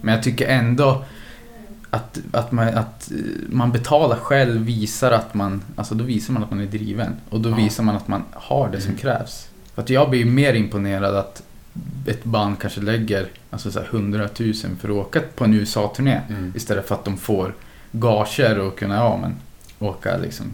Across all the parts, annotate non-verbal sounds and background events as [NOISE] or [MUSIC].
Men jag tycker ändå att, att, man, att eh, man betalar själv visar att man, alltså då visar man att man är driven. Och då Ja. visar man att man har det som Mm. krävs. För att jag blir mer imponerad att ett band kanske lägger alltså så här 100 000 för att åka på en USA-turné. Mm. Istället för att de får gager och kunna, ja men, åka liksom.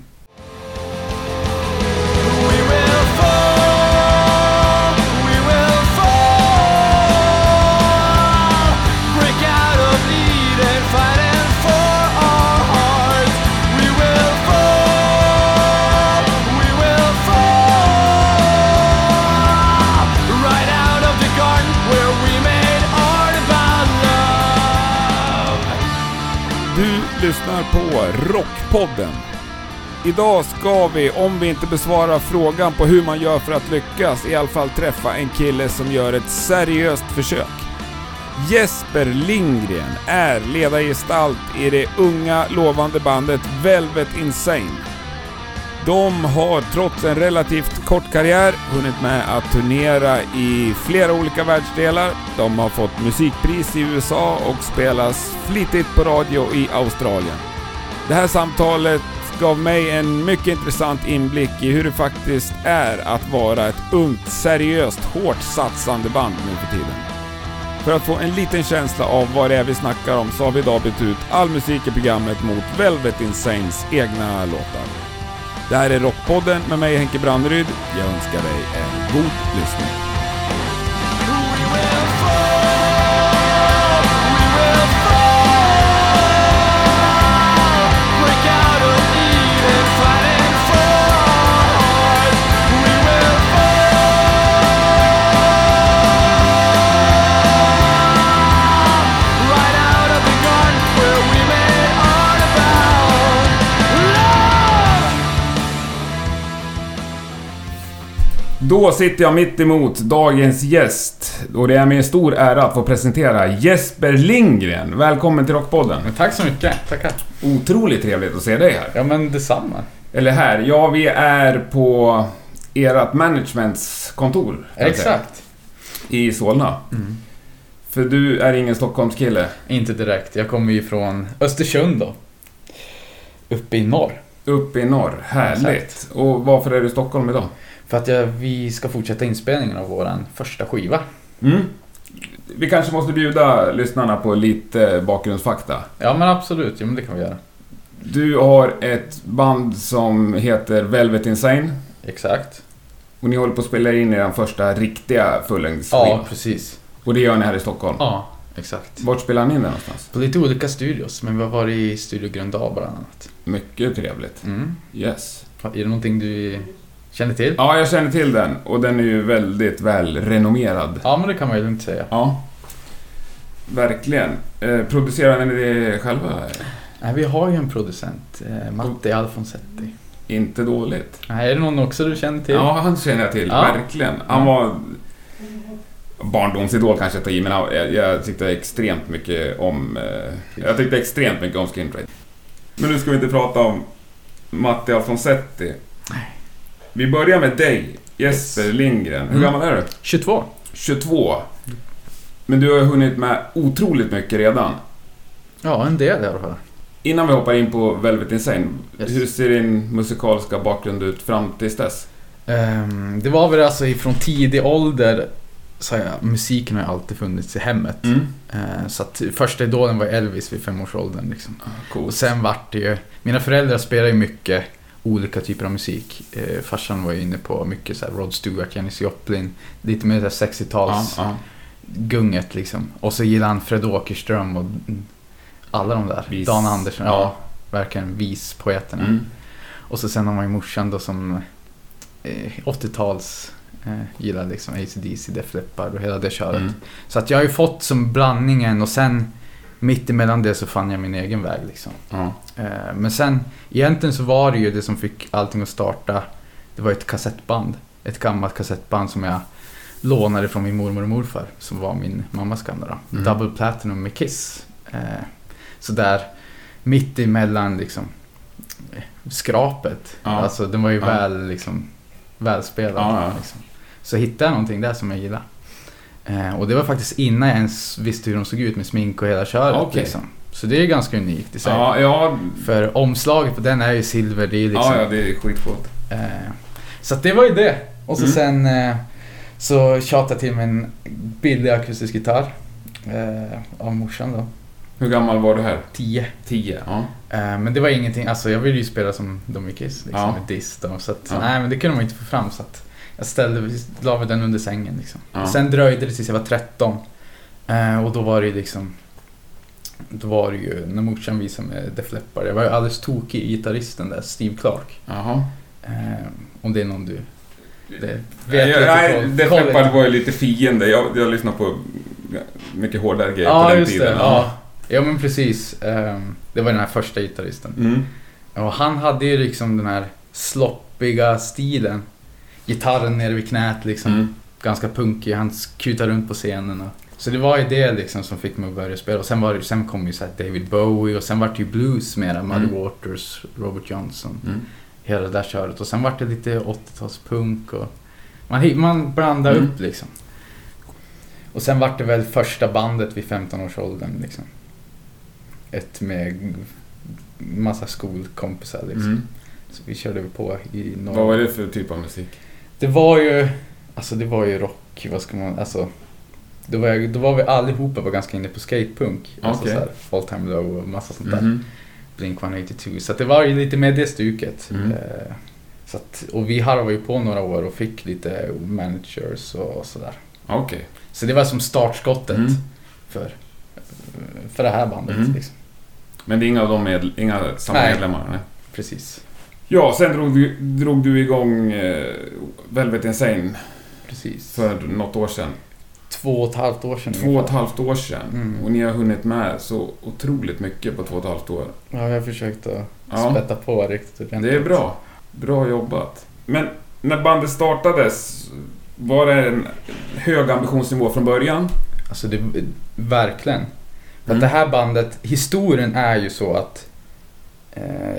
Lyssnar på Rockpodden. Idag ska vi, om vi inte besvarar frågan på hur man gör för att lyckas, i alla fall träffa en kille som gör ett seriöst försök. Jesper Lindgren är ledargestalt i det unga lovande bandet Velvet Insane. De har trots en relativt kort karriär hunnit med att turnera i flera olika världsdelar. De har fått musikpris i USA och spelas flitigt på radio i Australien. Det här samtalet gav mig en mycket intressant inblick i hur det faktiskt är att vara ett ungt, seriöst, hårt satsande band nu för tiden. För att få en liten känsla av vad det är vi snackar om så har vi idag bytt ut all musik i programmet mot Velvet Insanes egna låtar. Det här är Rockpodden med mig Henke Branneryd. Jag önskar dig en god lyssning. Då sitter jag mitt emot dagens gäst och det är med stor ära att få presentera Jesper Lindgren. Välkommen till Rockpodden. Men tack så mycket, tackar. Otroligt trevligt att se dig här. Ja men detsamma. Eller här, ja vi är på ert managements kontor. säga, Exakt. I Solna. Mm. För du är ingen Stockholmskille. Inte direkt, jag kommer ju från Östersund då. Uppe i norr. Uppe i norr. Härligt. Exakt. Och varför är du i Stockholm idag? För att jag, vi ska fortsätta inspelningen av våran första skiva. Mm. Vi kanske måste bjuda lyssnarna på lite bakgrundsfakta. Ja men absolut, ja, men det kan vi göra. Du har ett band som heter Velvet Insane. Exakt. Och ni håller på att spela in er första riktiga fullängdsskiva. Ja, precis. Och det gör ni här i Stockholm. Ja, exakt. Vart spelar ni in det någonstans? På lite olika studios, men vi har varit i Studio Gröndal bland annat. Mycket trevligt. Mm. Yes. Är det någonting du känner till? Ja, jag känner till den. Och den är ju väldigt väl renommerad. Ja, men det kan man ju lugnt säga. Ja. Verkligen. Eh, producerar ni det själva? Nej, vi har ju en producent, eh, Matti Alfonsetti. Inte dåligt. Nej, är det någon också du känner till? Ja, han känner jag till. Ja. Verkligen. Han var... Barndomsidol kanske jag tar i, men jag, jag tyckte extremt mycket om... Eh, jag tyckte extremt mycket om Skin Trade. Men nu ska vi inte prata om Matti Alfonsetti. Vi börjar med dig, Jesper Yes. Lindgren. Hur Mm. gammal är du? 22. 22. Men du har hunnit med otroligt mycket redan. Ja, en del i alla fall. Innan vi hoppar in på Velvet Insane, Yes. hur ser din musikaliska bakgrund ut fram tills dess? Ehm, det var väl alltså ifrån tidig ålder så jag, musiken har ju alltid funnits i hemmet. Mm. Ehm, så att första idolen var Elvis vid femårsåldern liksom. Och Coolt. sen vart det ju, mina föräldrar spelar ju mycket olika typer av musik. Ehm, farsan var ju inne på mycket så här Rod Stewart, Janis Joplin, lite mer så här 60-tals Ja, ja. gunget liksom. Och så gillade han Fred Åkerström och alla de där. Vis- Dan Andersson, ja. ja. Verkligen vispoeterna. Mm. Och så sen har man ju morsan då som eh, 80-tals eh, gillar liksom AC/DC, Def Leppard och hela det köret. Mm. Så att jag har ju fått som blandningen och sen mitt emellan det så fann jag min egen väg liksom. Eh, men sen egentligen så var det ju det som fick allting att starta. Det var ett kassettband. Ett gammalt kassettband som jag lånade från min mormor och morfar som var min mammas gamla då. Mm. Double Platinum med Kiss. Eh, så där mitt emellan liksom skrapet. Ja. Alltså den var ju Ja. väl liksom välspelad. Ja, ja. Liksom. Så hittade jag någonting där som jag gillade. Eh, och det var faktiskt innan jag ens visste hur de såg ut med smink och hela köret. Okej. Liksom. Så det är ganska unikt i sig. Ja, ja, För omslaget på den är ju silver. Det är liksom, ja, ja, det är skitcoolt. Eh, så det var ju det. Och så Mm. sen eh, så tjatade jag till mig en billig akustisk gitarr. Av morsan då. Hur gammal var du här? 10. Tio? Ja. Men det var ingenting, alltså jag ville ju spela som Dominic Kiss, liksom, Ja. med diss då, Så att, nej men det kunde man inte få fram så att jag ställde, la den under sängen liksom. Ja. Sen dröjde det tills jag var 13. Eh, och då var det ju liksom då var det ju när morsan visade mig Def Leppard. Jag var ju alldeles tokig i gitarristen där, Steve Clark. Jaha. Eh, om det är någon du det vet jag, Def Leppard var ju lite fiende. Jag, jag lyssnade på mycket hårdare grejer Ja, på den just tiden. det. Ja. ja, men precis. Ehm, det var den här första gitarristen. Mm. Och han hade ju liksom den här sloppiga stilen. Gitarren nere vid knät liksom. Mm. Ganska punkig. Han kutade runt på scenen. Och, så det var ju det liksom som fick mig att börja spela. Och sen, var det, sen kom ju så David Bowie och sen var det ju blues mera. Muddy Mm. Waters, Robert Johnson. Mm. Hela det där köret. Och sen var det lite 80-talspunk och man, man blandade Mm. upp liksom. Och sen var det väl första bandet vid 15-årsåldern liksom. Ett med massa skolkompisar liksom. Mm. Så vi körde på i några... Vad var det för typ av musik? Det var ju, alltså det var ju rock, vad ska man, alltså. Då var, jag, då var vi allihopa var ganska inne på skatepunk. Alltså Okej. såhär, All Time Low och massa sånt där. Mhm. Blink 182. Så det var ju lite med det stuket. Mm. Eh, så att, och vi harvade ju på några år och fick lite managers och sådär. Okej. Så det var som startskottet Mm. för, för det här bandet. Mm. Liksom. Men det är inga av dem med, inga samma Nej. medlemmar? Nej. Precis. Ja, sen drog du, drog du igång eh, Velvet Insane Precis. för något år sedan. Två och ett halvt år sedan Två och ett halvt år sedan. Mm. Och ni har hunnit med så otroligt mycket på två och ett halvt år. Ja, jag har försökt att Ja, spätta på riktigt ordentligt. det är bra. Bra jobbat. Men när bandet startades, var det en hög ambitionsnivå från början? Alltså det, verkligen. För Mm. att det här bandet, historien är ju så att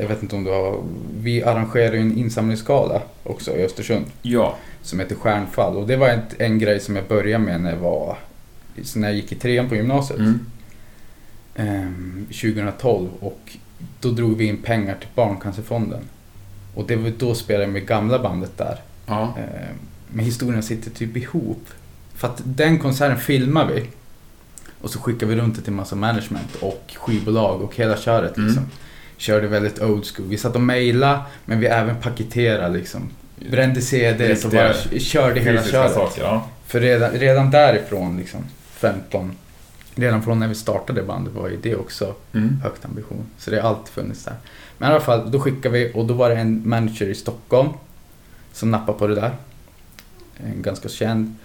jag vet inte om du har, vi arrangerar ju en insamlingsgala också i Östersund Ja. som heter Stjärnfall och det var ett, en grej som jag började med när jag var, när jag gick i trean på gymnasiet Mm. ehm, 2012 och då drog vi in pengar till Barncancerfonden. Och det var då spelade jag med gamla bandet där. Ja. Eh, Men historien sitter typ ihop. För att den konserten filmar vi. Och så skickar vi runt det till massa management och skivbolag och hela köret Mm. Körde väldigt old school. Vi satt och mejlade men vi även paketerade liksom. Brände CDs och bara körde hela köret. saker, ja. För redan, redan därifrån liksom, 15. Redan från när vi startade bandet var ju det också Mm. högt ambition. Så det har alltid funnits där. Men i alla fall, då skickade vi och då var det en manager i Stockholm som nappade på det där. En ganska känd.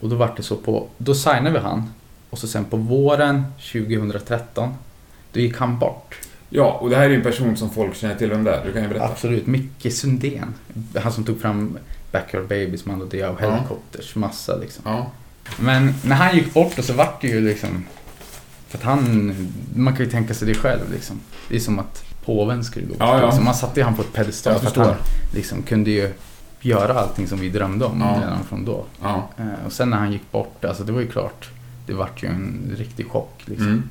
Och då var det så på, då signade vi han. Och så sen på våren 2013, då gick han bort. Ja, och det här är ju en person som folk känner till vem det är. Du kan ju berätta. Absolut, Micke Sundén. Han som tog fram Backyard Babies, Mando Diao och Ja. Helicopters, massa liksom. Ja. Men när han gick bort så vart det ju liksom... För att han... Man kan ju tänka sig det själv liksom. Det är som att påven skulle gå. Ja, ja. Så man satte ju han på ett pedestal Jag för att han liksom kunde ju göra allting som vi drömde om Ja. redan från då. Ja. Eh, Och sen när han gick bort, alltså det var ju klart. Det vart ju en riktig chock liksom. Mm.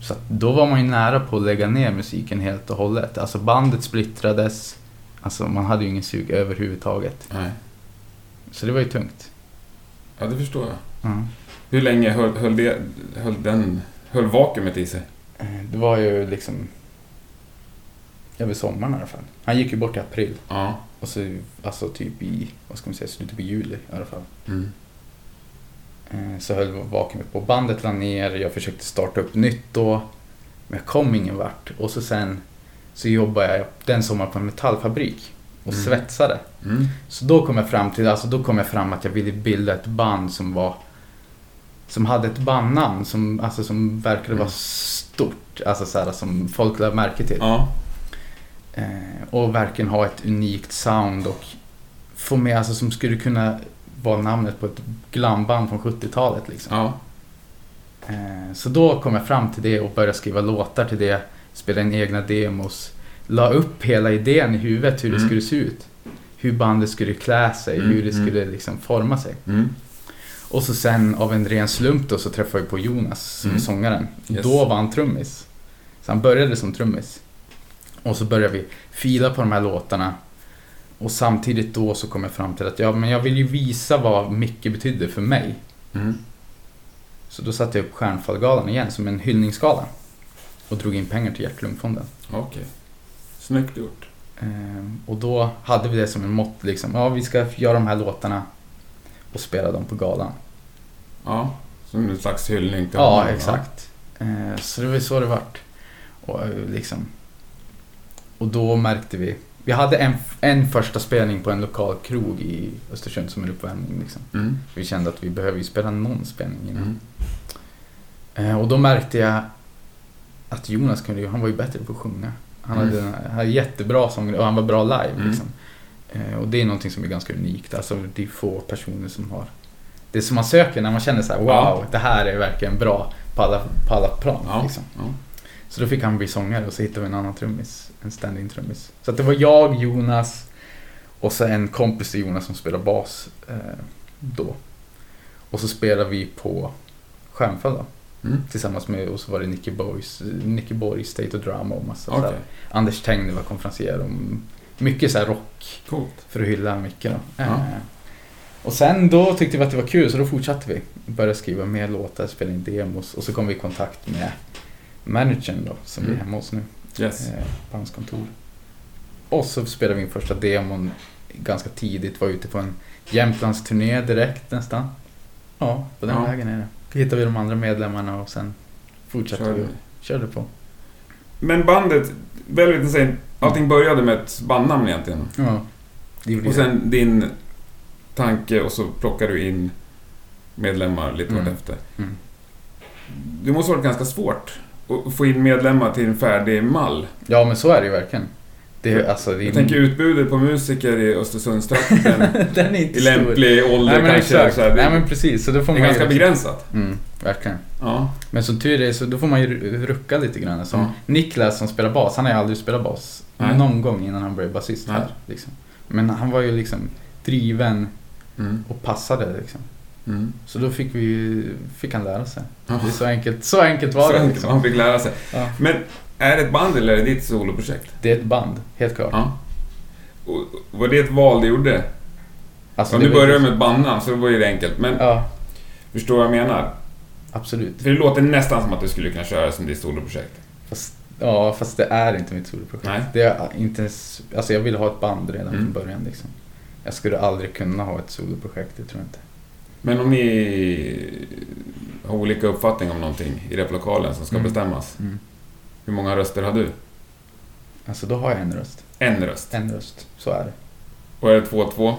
Så då var man ju nära på att lägga ner musiken helt och hållet. Alltså bandet splittrades. Alltså man hade ju ingen sug överhuvudtaget. Nej. Så det var ju tungt. Ja, det förstår jag. Ja. Hur länge höll, höll, det, höll den... Höll vakuumet i sig? Eh, Det var ju liksom över sommaren i alla fall. Han gick ju bort i april. Ja. Och så, alltså typ i, vad ska man säga, slutet på juli i alla fall. Mm. Eh, Så höll vakuumet på. Bandet la ner, jag försökte starta upp nytt då. Men jag kom ingen vart. Och så sen så jobbade jag den sommaren på en metallfabrik. Och Mm. svetsade. Mm. Så då kom jag fram till, alltså då kom jag fram att jag ville bilda ett band som var som hade ett bandnamn som, alltså som verkade Mm. vara stort. Alltså så här, som folk lade märke till. Ja. Eh, och verkligen ha ett unikt sound och få med, alltså som skulle kunna vara namnet på ett glamband från 70-talet liksom. Ja. Eh, så då kom jag fram till det och började skriva låtar till det, spela in egna demos, la upp hela idén i huvudet hur det Mm. skulle se ut. Hur bandet skulle klä sig, Mm, hur det mm. skulle liksom forma sig. Mm. Och så sen av en ren slump då så träffade vi på Jonas som Mm. sångaren. Yes. Då var han trummis. Så han började som trummis. Och så började vi fila på de här låtarna. Och samtidigt då så kom jag fram till att ja, men jag vill ju visa vad Micke betydde för mig. Mm. Så då satte jag upp Stjärnfallgalan igen som en hyllningsgala. Och drog in pengar till Hjärt-Lungfonden. Okej. Snyggt gjort. Ehm, och då hade vi det som en mått liksom. Ja, vi ska göra de här låtarna och spela dem på galan. Ja, som en slags hyllning till Ja, honom, exakt. Ehm, så det var så det vart. Och eh, liksom. Och då märkte vi. Vi hade en, en första spelning på en lokal krog i Östersund som en uppvärmning liksom. Mm. Vi kände att vi behöver ju spela någon spelning innan. Mm. Eh, och då märkte jag att Jonas kunde han var ju bättre på att sjunga. Han Mm. hade, han hade jättebra sång och han var bra live Mm. liksom. Eh, och det är någonting som är ganska unikt. Alltså det är få personer som har det som man söker när man känner så här: wow, Ja. det här är verkligen bra på alla, på alla plan. Ja. Liksom. ja. Så då fick han bli sångare och så hittade vi en annan trummis, en stand-in trummis. Så det var jag, Jonas och så en kompis till Jonas som spelar bas eh, då. Och så spelade vi på Stjärnfall. Mm. Tillsammans med, och så var det Nicky Boys, Nicky Borg, State of Drama och massa Okej, så här. Anders Tengner var konferencier om mycket så rock coolt. för att hylla mycket då. Ja. Eh, och sen då tyckte vi att det var kul så då fortsatte vi. Började skriva mer låtar, spela in demos och så kom vi i kontakt med managern då som Mm. vi är hemma hos nu Yes. eh, på hans kontor. Och så spelade vi in första demon ganska tidigt, var ute på en Jämtlandsturné direkt nästan. Ja, på den Ja. vägen är det. Hittade vi de andra medlemmarna och sen fortsatte Kör vi och körde på. Men bandet, Velvet Insane, allting började med ett bandnamn egentligen. Ja, det gjorde Och sen din tanke och så plockar du in medlemmar lite Mm. vartefter. Mm. Det måste ha varit ganska svårt att få in medlemmar till en färdig mall. Ja, men så är det ju verkligen. Det, alltså, det är Jag tänker utbudet på musiker i Östersundstrakten [LAUGHS] Den är inte i stor. lämplig ålder Nej men kanske. exakt. Så här, det, Nej men precis. Så då får det är man ganska ju... begränsat. Mm, verkligen. Ja. Men som tur är så då får man ju rucka lite grann. Som Ja. Niklas som spelar bas, han har ju aldrig spelat bas Nej. någon gång innan han blev basist här. Liksom. Men han var ju liksom driven Mm. och passade liksom. Mm. Så då fick, vi, fick han lära sig. Det är så enkelt, så enkelt var Så det liksom. Man fick lära sig. Ja. Men är det ett band eller är det ditt soloprojekt? Det är ett band, helt klart. Ja. Och, var det ett val du gjorde? Alltså, Om du började med ett bandnamn så var det enkelt. Men Ja, förstår vad jag menar? absolut. För det låter nästan som att du skulle kunna köra som ditt soloprojekt. Fast, ja, fast det är inte mitt soloprojekt. Nej. Det är inte ens, alltså jag vill ha ett band redan Mm. från början liksom. Jag skulle aldrig kunna ha ett soloprojekt, det tror jag inte. Men om ni har olika uppfattning om någonting i replokalen som ska Mm. bestämmas. Mm. Hur många röster har du? Alltså då har jag en röst. En röst. En röst, så är det. Och är det två två?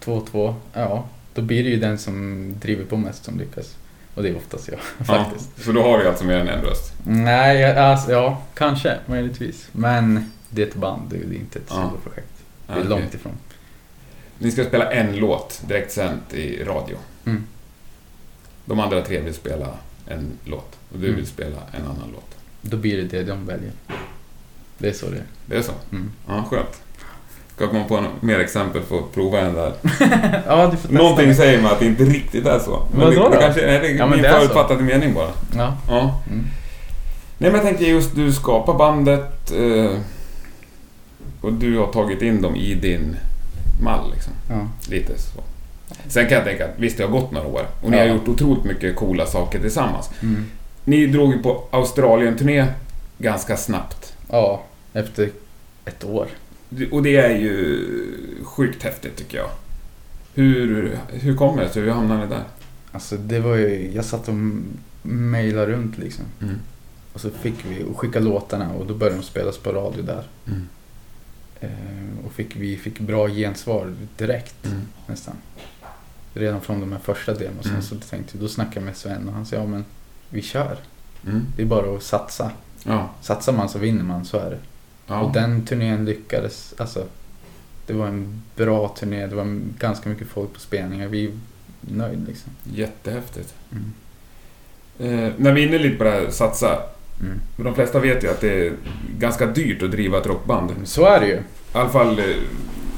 Två, två, ja. Då blir det ju den som driver på mest som lyckas. Och det är oftast jag, [LAUGHS] Ja, faktiskt. så då har du alltså mer än en röst. Nej, alltså, ja, kanske, möjligtvis. Men det är ett band, det är inte ett Ja. soloprojekt. Det är Ja, okej. långt ifrån. Ni ska spela en låt direkt sänt i radio. Mm. De andra tre vill spela en låt och du Mm. vill spela en annan låt. Då blir det det de väljer. Det är så det är. Det är så? Mm. Ja, skönt. Ska jag komma på något mer exempel för att prova den där. [LAUGHS] ja, du får testa. Någonting säger mig att det inte riktigt är så. Men Vadå det, då? kanske nej, det är Ja, min förutfattade mening bara. Ja. Ja. Mm. Nej men jag tänkte just du skapar bandet eh, och du har tagit in dem i din mall liksom. ja. Lite så. Sen kan jag tänka att visst det har gått några år och ni Ja. har gjort otroligt mycket coola saker tillsammans. Mm. Ni drog ju på Australien-turné ganska snabbt. ja, efter ett år. Och det är ju sjukt häftigt tycker jag. Hur, hur kommer det sig? Hur hamnade ni där? Alltså det var ju, jag satt och mejlade runt liksom. Mm. Och så fick vi och skicka låtarna och då började de spelas på radio där. Mm. Eh, och fick, vi fick bra gensvar direkt Mm. nästan. Redan från de här första demosen Mm. så tänkte jag, då snackade jag med Sven och han sa ja men vi kör. Mm. Det är bara att satsa. Ja. Satsar man så vinner man, så är det. ja. Och den turnén lyckades. Alltså, det var en bra turné. Det var ganska mycket folk på spelningar. Vi är nöjda liksom. Jättehäftigt. Mm. Eh, när vi är inne lite på det här satsa. Mm. De flesta vet ju att det är ganska dyrt att driva ett rockband. Så är det ju. I alla fall eh,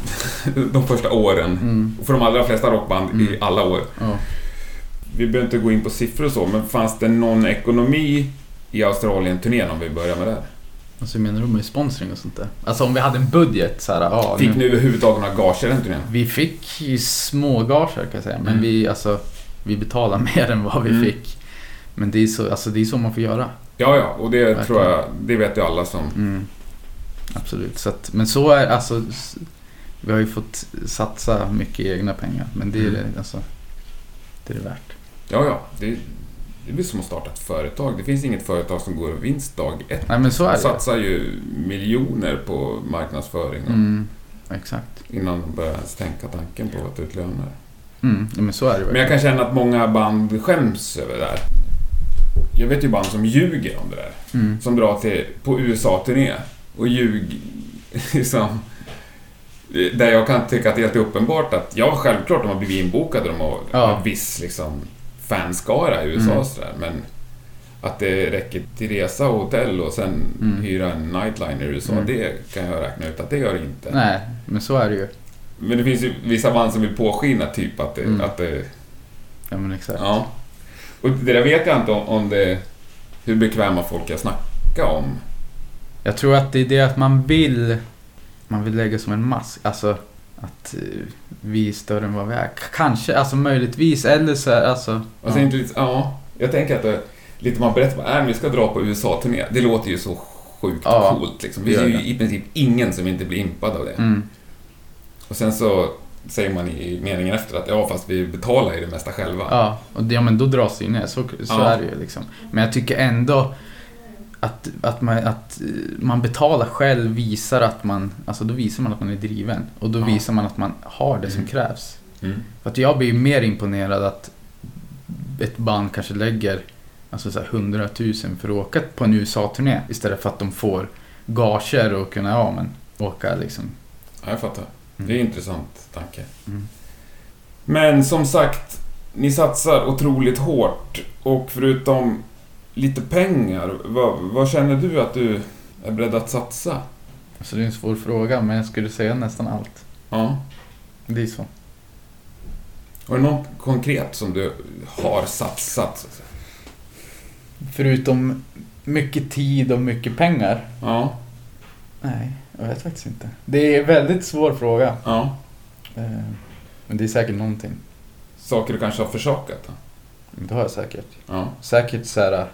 [LAUGHS] de första åren. Mm. Och för de allra flesta rockband i Mm. alla år. Ja. vi behöver inte gå in på siffror och så, men fanns det någon ekonomi i Australien-turnén om vi börjar med det? Alltså hur menar du med sponsring och sånt där? Alltså om vi hade en budget så här, ja. Fick nu- ni överhuvudtaget några gager den turnén? Vi fick ju små gager kan jag säga, men Mm. vi, alltså, vi betalar [LAUGHS] mer än vad vi Mm. fick. Men det är, så, alltså, det är så man får göra. Ja, ja, och det Verkligen. tror jag, det vet ju alla som... Mm. Absolut. Så att, men så är alltså, vi har ju fått satsa mycket egna pengar, men det är Mm. det, alltså, det är det värt. Ja, ja, det, det blir som att starta ett företag. Det finns inget företag som går vinst dag ett. Nej men så är De det. satsar ju miljoner på marknadsföring Mm, exakt. innan de börjar ens tänka tanken på att ta ut löner. Mm, men så är det Men jag kan känna att många band skäms över det där. Jag vet ju band som ljuger om det där. Mm. Som drar till, på USA-turné och ljug... [LAUGHS] Liksom, där jag kan tycka att det är helt uppenbart att, ja självklart de har blivit inbokade, de har Ja. en viss liksom, fanskara i USA Mm. sådär, men att det räcker till resa och hotell och sen Mm. hyra en nightliner i USA, Mm. det kan jag räkna ut att det gör det inte. Nej, men så är det ju. Men det finns ju vissa band som vill påskina typ att det... Mm. Att det Ja men exakt. ja. Och det där vet jag inte om, om det... Hur bekväma folk jag snacka om. Jag tror att det är det att man vill, man vill lägga som en mask. Alltså att eh, vi är större än vad vi är. Kanske, alltså möjligtvis, eller så är alltså... Alltså ja. inte lite, ja, jag tänker att det, lite man berättar vad är vi ska dra på USA-turné. Det låter ju så sjukt Ja, coolt liksom. det är ju i princip ingen som inte blir impad av det. Mm, Och sen så säger man i meningen efter att ja, fast vi betalar ju det mesta själva. ja, och det, ja, men då dras det ju ner. Så, så Ja. är det ju liksom. Men jag tycker ändå att, att, man, att eh, man betalar själv visar att man, alltså då visar man att man är driven. Och då Ja. visar man att man har det som Mm. krävs. Mm. För att jag blir ju mer imponerad att ett band kanske lägger alltså så här 100 000 för att åka på en USA-turné istället för att de får gager och kunna ja, men, åka liksom. Ja, jag fattar. Mm. Det är en intressant tanke. Mm. Men som sagt, ni satsar otroligt hårt och förutom lite pengar, vad, vad känner du att du är beredd att satsa? Så det är en svår fråga men jag skulle säga nästan allt. Ja. Det är så. Har du något konkret som du har satsat? Förutom mycket tid och mycket pengar? Ja. Nej, jag vet faktiskt inte. Det är en väldigt svår fråga. ja. Eh, Men det är säkert någonting. Saker du kanske har försakat? Då? Det har jag säkert. Ja. Säkert så här.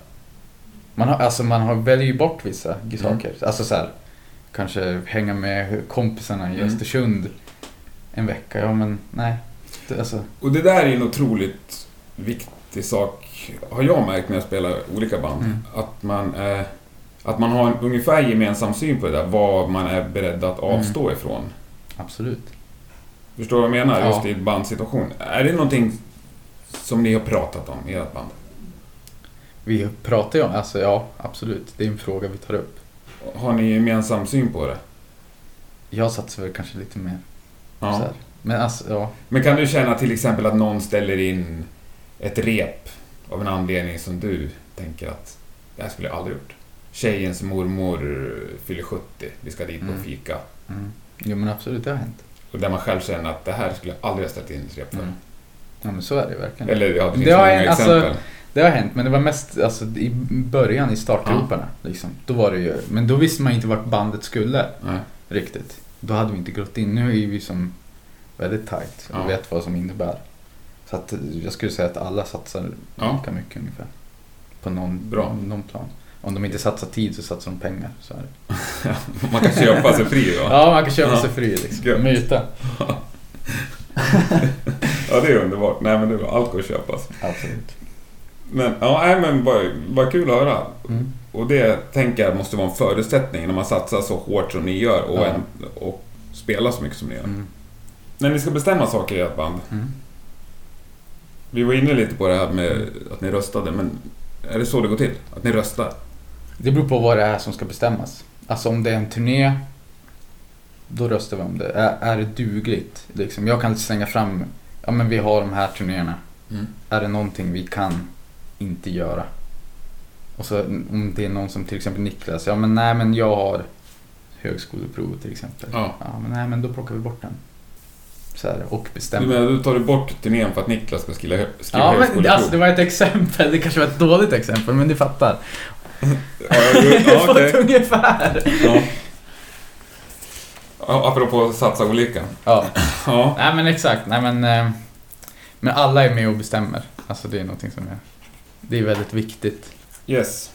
Man, har, alltså man har, väljer ju bort vissa Mm. saker. Alltså så här, kanske hänga med kompisarna i Mm. Östersund en vecka. Ja men nej. Det, alltså, Och det där är en otroligt viktig sak, har jag märkt när jag spelar olika band. Mm. Att, man är, att man har en ungefär gemensam syn på det där, vad man är beredd att avstå ifrån. absolut. Förstår du vad jag menar? Ja. Just i bandsituation. Är det någonting som ni har pratat om i ert band? Vi pratar ju om, alltså ja absolut. Det är en fråga vi tar upp. Har ni gemensam syn på det? Jag satsar väl kanske lite mer. Ja. Men alltså ja. Men kan du känna till exempel att någon ställer in ett rep av en anledning som du tänker att det här skulle jag aldrig gjort? Tjejens mormor fyller 70, vi ska dit på Mm. fika. Mm. Jo men absolut, det har hänt. Och där man själv känner att det här skulle jag aldrig ha ställt in ett rep för. Mm. Ja men så är det verkligen. Eller ja, det finns Det många en- alltså- exempel. Det har hänt, men det var mest alltså, i början i startgroparna. Liksom. Då var det ju, men då visste man inte vart bandet skulle Nej. riktigt. Då hade vi inte gått in. Nu är vi som väldigt tight och Ja. vet vad som innebär. Så att jag skulle säga att alla satsar Ja. lika mycket ungefär. På någon, Bra. någon plan. Om de inte satsar tid så satsar de pengar. Så är det. [LAUGHS] Man kan köpa sig fri va? Ja, man kan köpa Ja. sig fri liksom. Myta. [LAUGHS] Ja, det är underbart. Nej, men det är allt går att köpas. Absolut. Men, ja, nej, men vad, vad kul att höra. Mm. Och det tänker jag måste vara en förutsättning när man satsar så hårt som ni gör och, Ja. en, och spelar så mycket som ni gör. Mm. När ni ska bestämma saker i ert band. Mm. Vi var inne lite på det här med att ni röstade, men är det så det går till? Att ni röstar? Det beror på vad det är som ska bestämmas. Alltså om det är en turné, då röstar vi om det. Är, är det dugligt? Liksom, jag kan slänga fram, ja men vi har de här turnéerna. Mm. Är det någonting vi kan inte göra? Och så om det är någon som till exempel Niklas, ja men nej men jag har högskoleprov till exempel. Ja. Ja men nej men då plockar vi bort den. Så här, och Du bestämma. menar, du tar du bort turnén för att Niklas ska skriva, skriva Ja, men högskoleprov? alltså det var ett exempel. Det kanske var ett dåligt exempel, men du fattar. [LAUGHS] Ja, ja, [LAUGHS] ja, ett ungefär. Ja. Apropå satsa olika. Ja, Ja. nej men exakt. Nej men, eh, men alla är med och bestämmer. Alltså det är någonting som är, det är väldigt viktigt. Yes.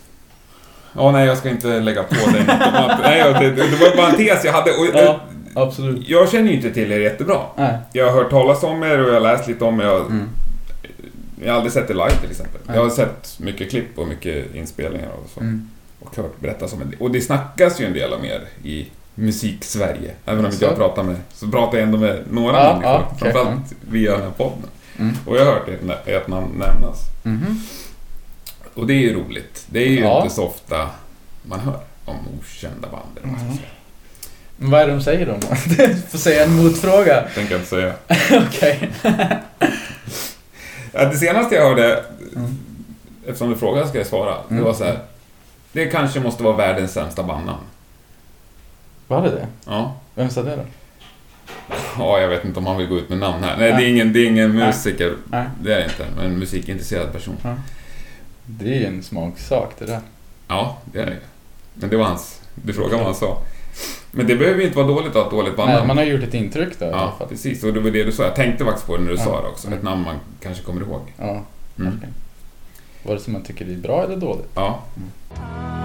Ja, nej, jag ska inte lägga på dig [LAUGHS] något Nej, det, det var bara en tes jag hade. Och, Ja. Absolut. Jag känner ju inte till er jättebra. Nej. Jag har hört talas om er och jag har läst lite om er. Jag, Mm. jag har aldrig sett er live till exempel. Nej. Jag har sett mycket klipp och mycket inspelningar och så. Mm. Och hört berättas om en del. Och det snackas ju en del om er i musik-Sverige. Även om inte jag pratar med så pratar jag ändå med några Ja, människor. ja, okej. Framförallt via den här podden. Mm. Och jag har hört ert, ert namn nämnas. Mhm. Och det är ju roligt. Det är ju Ja. inte så ofta man hör om okända band. Eller. Men Vad är det de säger då? Du [LAUGHS] får säga en motfråga. Tänker jag inte säga. [LAUGHS] Okej. [LAUGHS] Ja, det senaste jag hörde, Mm. eftersom du frågade ska jag svara. Det Mm. var så här. Det kanske måste vara världens sämsta bandnamn. Var det det? Ja. Vem sa det då? ja, jag vet inte om han vill gå ut med namn här. Nej, Nej. det är ingen, det är ingen musiker. Nej. Det är det inte. Men en musikintresserad person. Det är en smaksak det där. Ja, det är det Men det var hans... Du frågade vad han sa. Men det behöver ju inte vara dåligt att ha ett dåligt bandnamn. Nej, man har gjort ett intryck alla Ja, precis. Och det var det du sa. Jag tänkte faktiskt på det när du Ja. sa det också. Mm. Ett namn man kanske kommer ihåg. Ja, Mm. Vare sig man tycker det är bra eller dåligt. Ja. Inside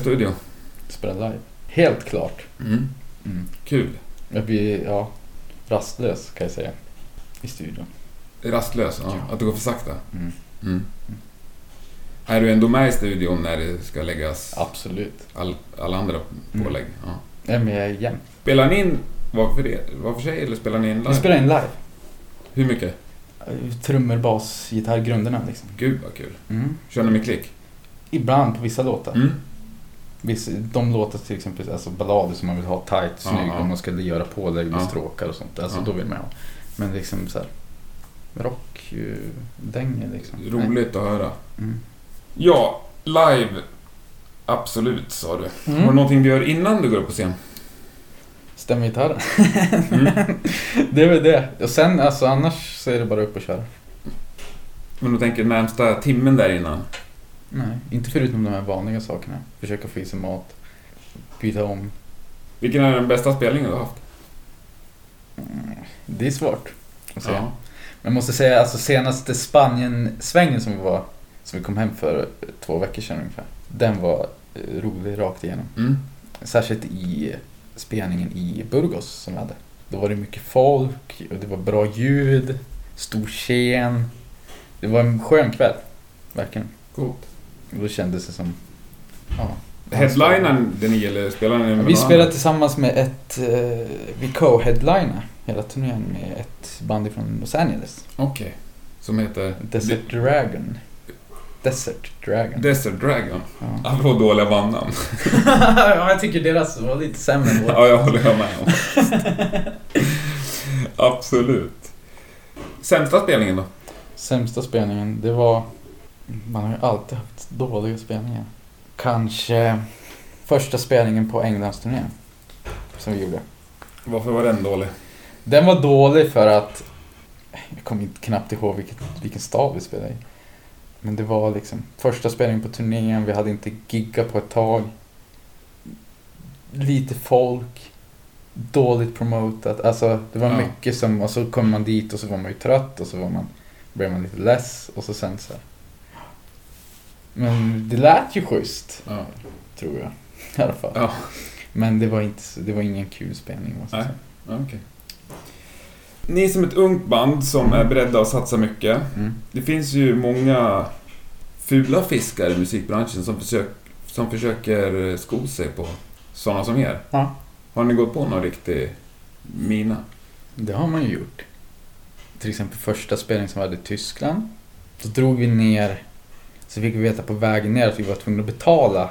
studio? Spela live. Helt klart. Mm. Mm. Kul. Jag blir, ja, rastlös kan jag säga. I studion. Rastlös, ja. Ja. Att det går för sakta. Mm. Mm. Är du ändå med i studion när det ska läggas Absolut. all, alla andra Mm. pålägg? Ja. Nej, men jag är jämn. Spelar ni in var för, det, var för sig eller spelar ni in live? Vi spelar in live. Hur mycket? Trummor, bas, gitarr, grunderna liksom. Gud vad kul. Mm. Kör ni med klick? Ibland på vissa låtar. Mm. Vissa, de låtar till exempel, alltså ballader som man vill ha tight, snygg, om man skulle göra pålägg och Ja. stråkar och sånt. Alltså då vill man ha. Men liksom så här rock, ju, dänger liksom. Nej. Roligt att höra. Mm. Ja, live. Absolut, sa du. Mm. Har du någonting du gör innan du går upp på scen? Stämmer gitarren. [LAUGHS] Mm. det är väl det. Och sen alltså annars så är det bara upp och köra. Men du tänker närmsta timmen där innan? Nej, inte förutom de här vanliga sakerna. Försöka få i sig mat, byta om. Vilken är den bästa spelningen du har haft? Mm, Det är svårt att säga. Ja. Men jag måste säga, alltså senaste Spanien-svängen som vi var, som vi kom hem för två veckor sedan ungefär. Den var eh, rolig rakt igenom. Mm. Särskilt i spelningen i Burgos som vi hade. Då var det mycket folk och det var bra ljud, stor scen. Det var en skön kväll, verkligen. Coolt. Då kändes det som... Ja. Headlinern det ni eller spelar ni med Ja, vi spelade annan? tillsammans med ett... Eh, vi co-headliner hela turnén med ett band från Los Angeles. Okej. Som heter? Desert Dragon. Desert Dragon. Desert Dragon. ja. Apropå dåliga bandnamn. [LAUGHS] ja, jag tycker deras var lite sämre än ja, jag håller med om. Absolut. Sämsta spelningen då? Sämsta spelningen, det var... Man har ju alltid haft dåliga spelningar. Kanske första spelningen på Englandsturnén. Som vi gjorde. Varför var den dålig? Den var dålig för att... Jag kommer inte knappt ihåg vilket, vilken stad vi spelade i. Men det var liksom första spelningen på turnén, vi hade inte giggat på ett tag. Lite folk. Dåligt promotat. Alltså det var Ja. mycket som... Och så kom man dit och så var man ju trött och så var man, blev man lite less och så sen så... här. Men det lät ju schysst, Ja. tror jag. [LAUGHS] I alla fall. Ja. Men det var, inte, det var ingen kul spelning måste jag säga. Ja, okej. Ni är som ett ungt band som är beredda att satsa mycket. Mm. Det finns ju många fula fiskar i musikbranschen som, försök, som försöker sko sig på sådana som er. Ja. Har ni gått på någon riktig mina? Det har man ju gjort. Till exempel första spelningen som vi hade i Tyskland. Då drog vi ner, så fick vi veta på vägen ner att vi var tvungna att betala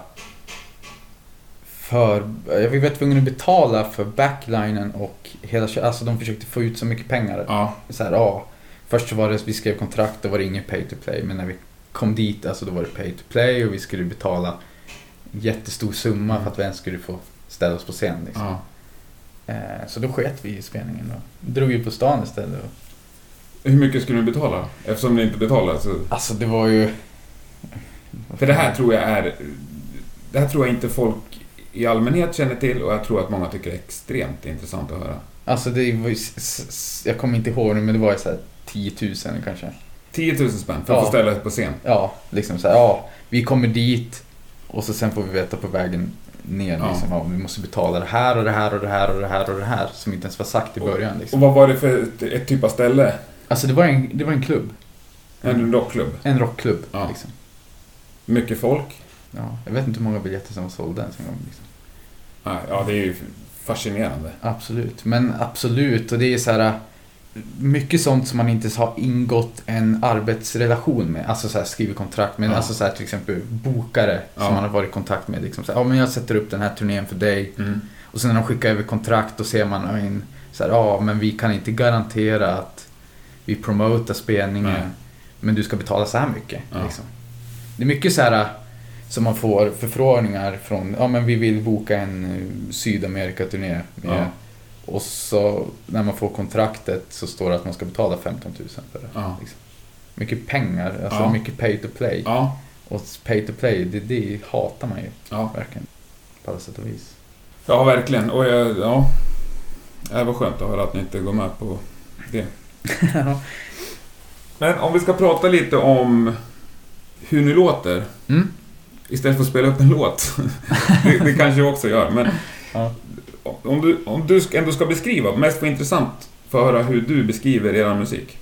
för, vi var tvungna att betala för backlinen och hela alltså de försökte få ut så mycket pengar. Ja. Så här, ja, först så var det, vi skrev kontrakt, då var det ingen pay to play, men när vi kom dit, alltså då var det pay to play och vi skulle betala jättestor summa Mm. för att vi ens skulle få ställa oss på scen. Liksom. ja. Eh, Så då sket vi i spelningen och drog ju på stan istället. Och, Hur mycket skulle ni betala? Eftersom ni inte betalar så... alltså det var ju... För det här tror jag är... Det här tror jag inte folk i allmänhet känner till och jag tror att många tycker är extremt intressant att höra. Alltså det var ju... Jag kommer inte ihåg nu men det var ju så här 10 000 kanske. 10 000 spänn för att Ja. få ställa sig på scen. Ja, liksom så här, ja, vi kommer dit och så sen får vi veta på vägen ner Ja. liksom, ja, vi måste betala det här och det här och det här och det här och det här som inte ens var sagt i början Och liksom. vad var det för ett, ett typ av ställe? Alltså det var en, det var en klubb. En rockklubb? En rockklubb Ja. liksom. Mycket folk? Ja, jag vet inte hur många biljetter som var sålda ens en gång. Liksom. Ja, det är ju fascinerande. Absolut, men absolut. Och det är så här mycket sånt som man inte har ingått en arbetsrelation med. Alltså så här, skriver kontrakt med. Ja. Alltså så här, till exempel bokare Ja. som man har varit i kontakt med. Liksom så här, ja men jag sätter upp den här turnén för dig. Mm. Och sen när de skickar över kontrakt då ser man in, så här, ja men vi kan inte garantera att vi promotar spelningen. Nej. Men du ska betala så här mycket. Ja. Liksom. Det är mycket så här som man får förfrågningar från, ja men vi vill boka en eh, Sydamerikaturné med Ja. och så när man får kontraktet så står det att man ska betala 15 000 för det. Ja. Liksom. Mycket pengar, alltså Ja. mycket pay to play. Ja. Och pay to play, det, det hatar man ju verkligen. På alla sätt och vis. ja, verkligen. Och jag, ja... Det var skönt att höra att ni inte går med på det. [LAUGHS] Men om vi ska prata lite om hur ni låter. mm. Istället för att spela upp en låt. [LAUGHS] det, det kanske jag också gör, men... Ja. Om du, om du ändå ska beskriva, mest för intressant, för att höra hur du beskriver er musik.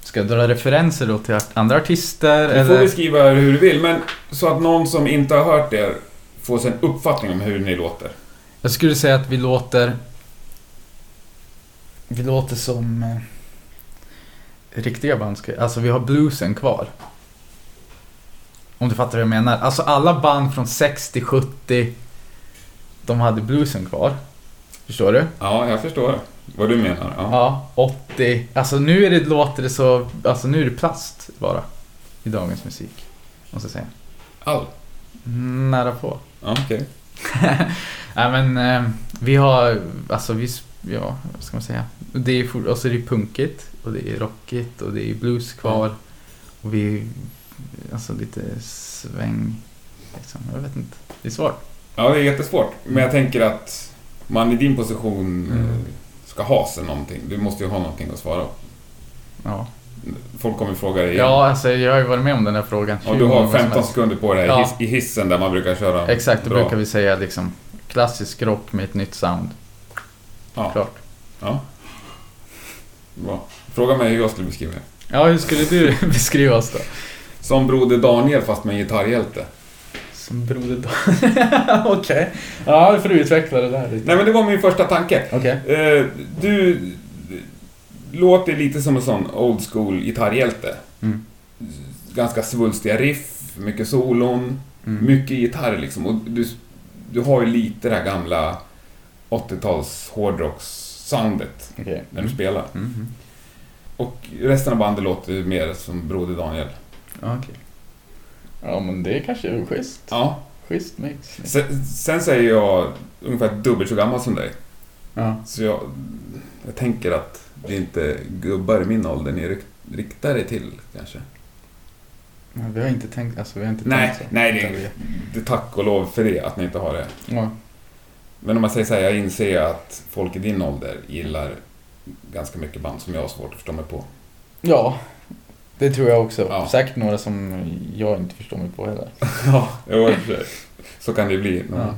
Ska jag dra referenser då till andra artister? Du får eller? beskriva hur du vill, men så att någon som inte har hört er får sig en uppfattning om hur ni låter. Jag skulle säga att vi låter... Vi låter som... Eh, riktiga band. Alltså vi har bluesen kvar. Om du fattar vad jag menar. Alltså alla band från 60, 70. De hade bluesen kvar. Förstår du? Ja, jag förstår vad du menar. Ja. Ja, 80. Alltså nu är det, låter det så... Alltså nu är det plast bara. I dagens musik. Måste jag säga. All? Mm, Nära på. Ja, okej. [LAUGHS] Nej men eh, vi har, alltså vi, ja vad ska man säga. Det är, alltså det är punkigt och det är rockigt och det är blues kvar. Och vi, alltså lite sväng, liksom. Jag vet inte. Det är svårt. Ja, det är jättesvårt. Men jag tänker att man i din position Mm. eh, ska ha sig någonting. Du måste ju ha någonting att svara. Ja. Folk kommer fråga dig igen. ja, alltså jag har ju varit med om den här frågan. Och du har många som 15 helst. sekunder på dig Ja. i hissen där man brukar köra Exakt, då bra. brukar vi säga liksom klassisk rock med ett nytt sound. Ja. Klart. Ja. Bra. Fråga mig hur jag skulle beskriva det. Ja, hur skulle du [LAUGHS] beskriva oss då? Som Broder Daniel fast med en gitarrhjälte. Som Broder Dan. [LAUGHS] Okej. Ja, då får du utveckla det där lite. Nej men det var min första tanke. Okej. Eh, du låter lite som en sån old school gitarrhjälte. Mm. Ganska svulstiga riff, mycket solon, Mm. mycket gitarr liksom. Och du, du har ju lite det här gamla 80-tals hårdrocks-soundet Okej. när du spelar. Mhm. Och resten av bandet låter mer som Broder Daniel. Ja, Okej. Ja, men det kanske är schysst. Ja. Schysst mix. Sen, sen säger jag ungefär dubbelt så gammal som dig. Ja. Så jag, jag tänker att det är inte gubbar i min ålder ni riktar er till kanske. Men vi har inte tänkt, alltså vi har inte Nej, tänkt så. nej det, vi- det är tack och lov för det att ni inte har det. Ja. Men om man säger så här, jag inser att folk i din ålder gillar ganska mycket band som jag har svårt att förstå mig på. ja, det tror jag också. Ja. Säkert några som jag inte förstår mig på heller. [LAUGHS] Ja, jo, så kan det bli när man Ja.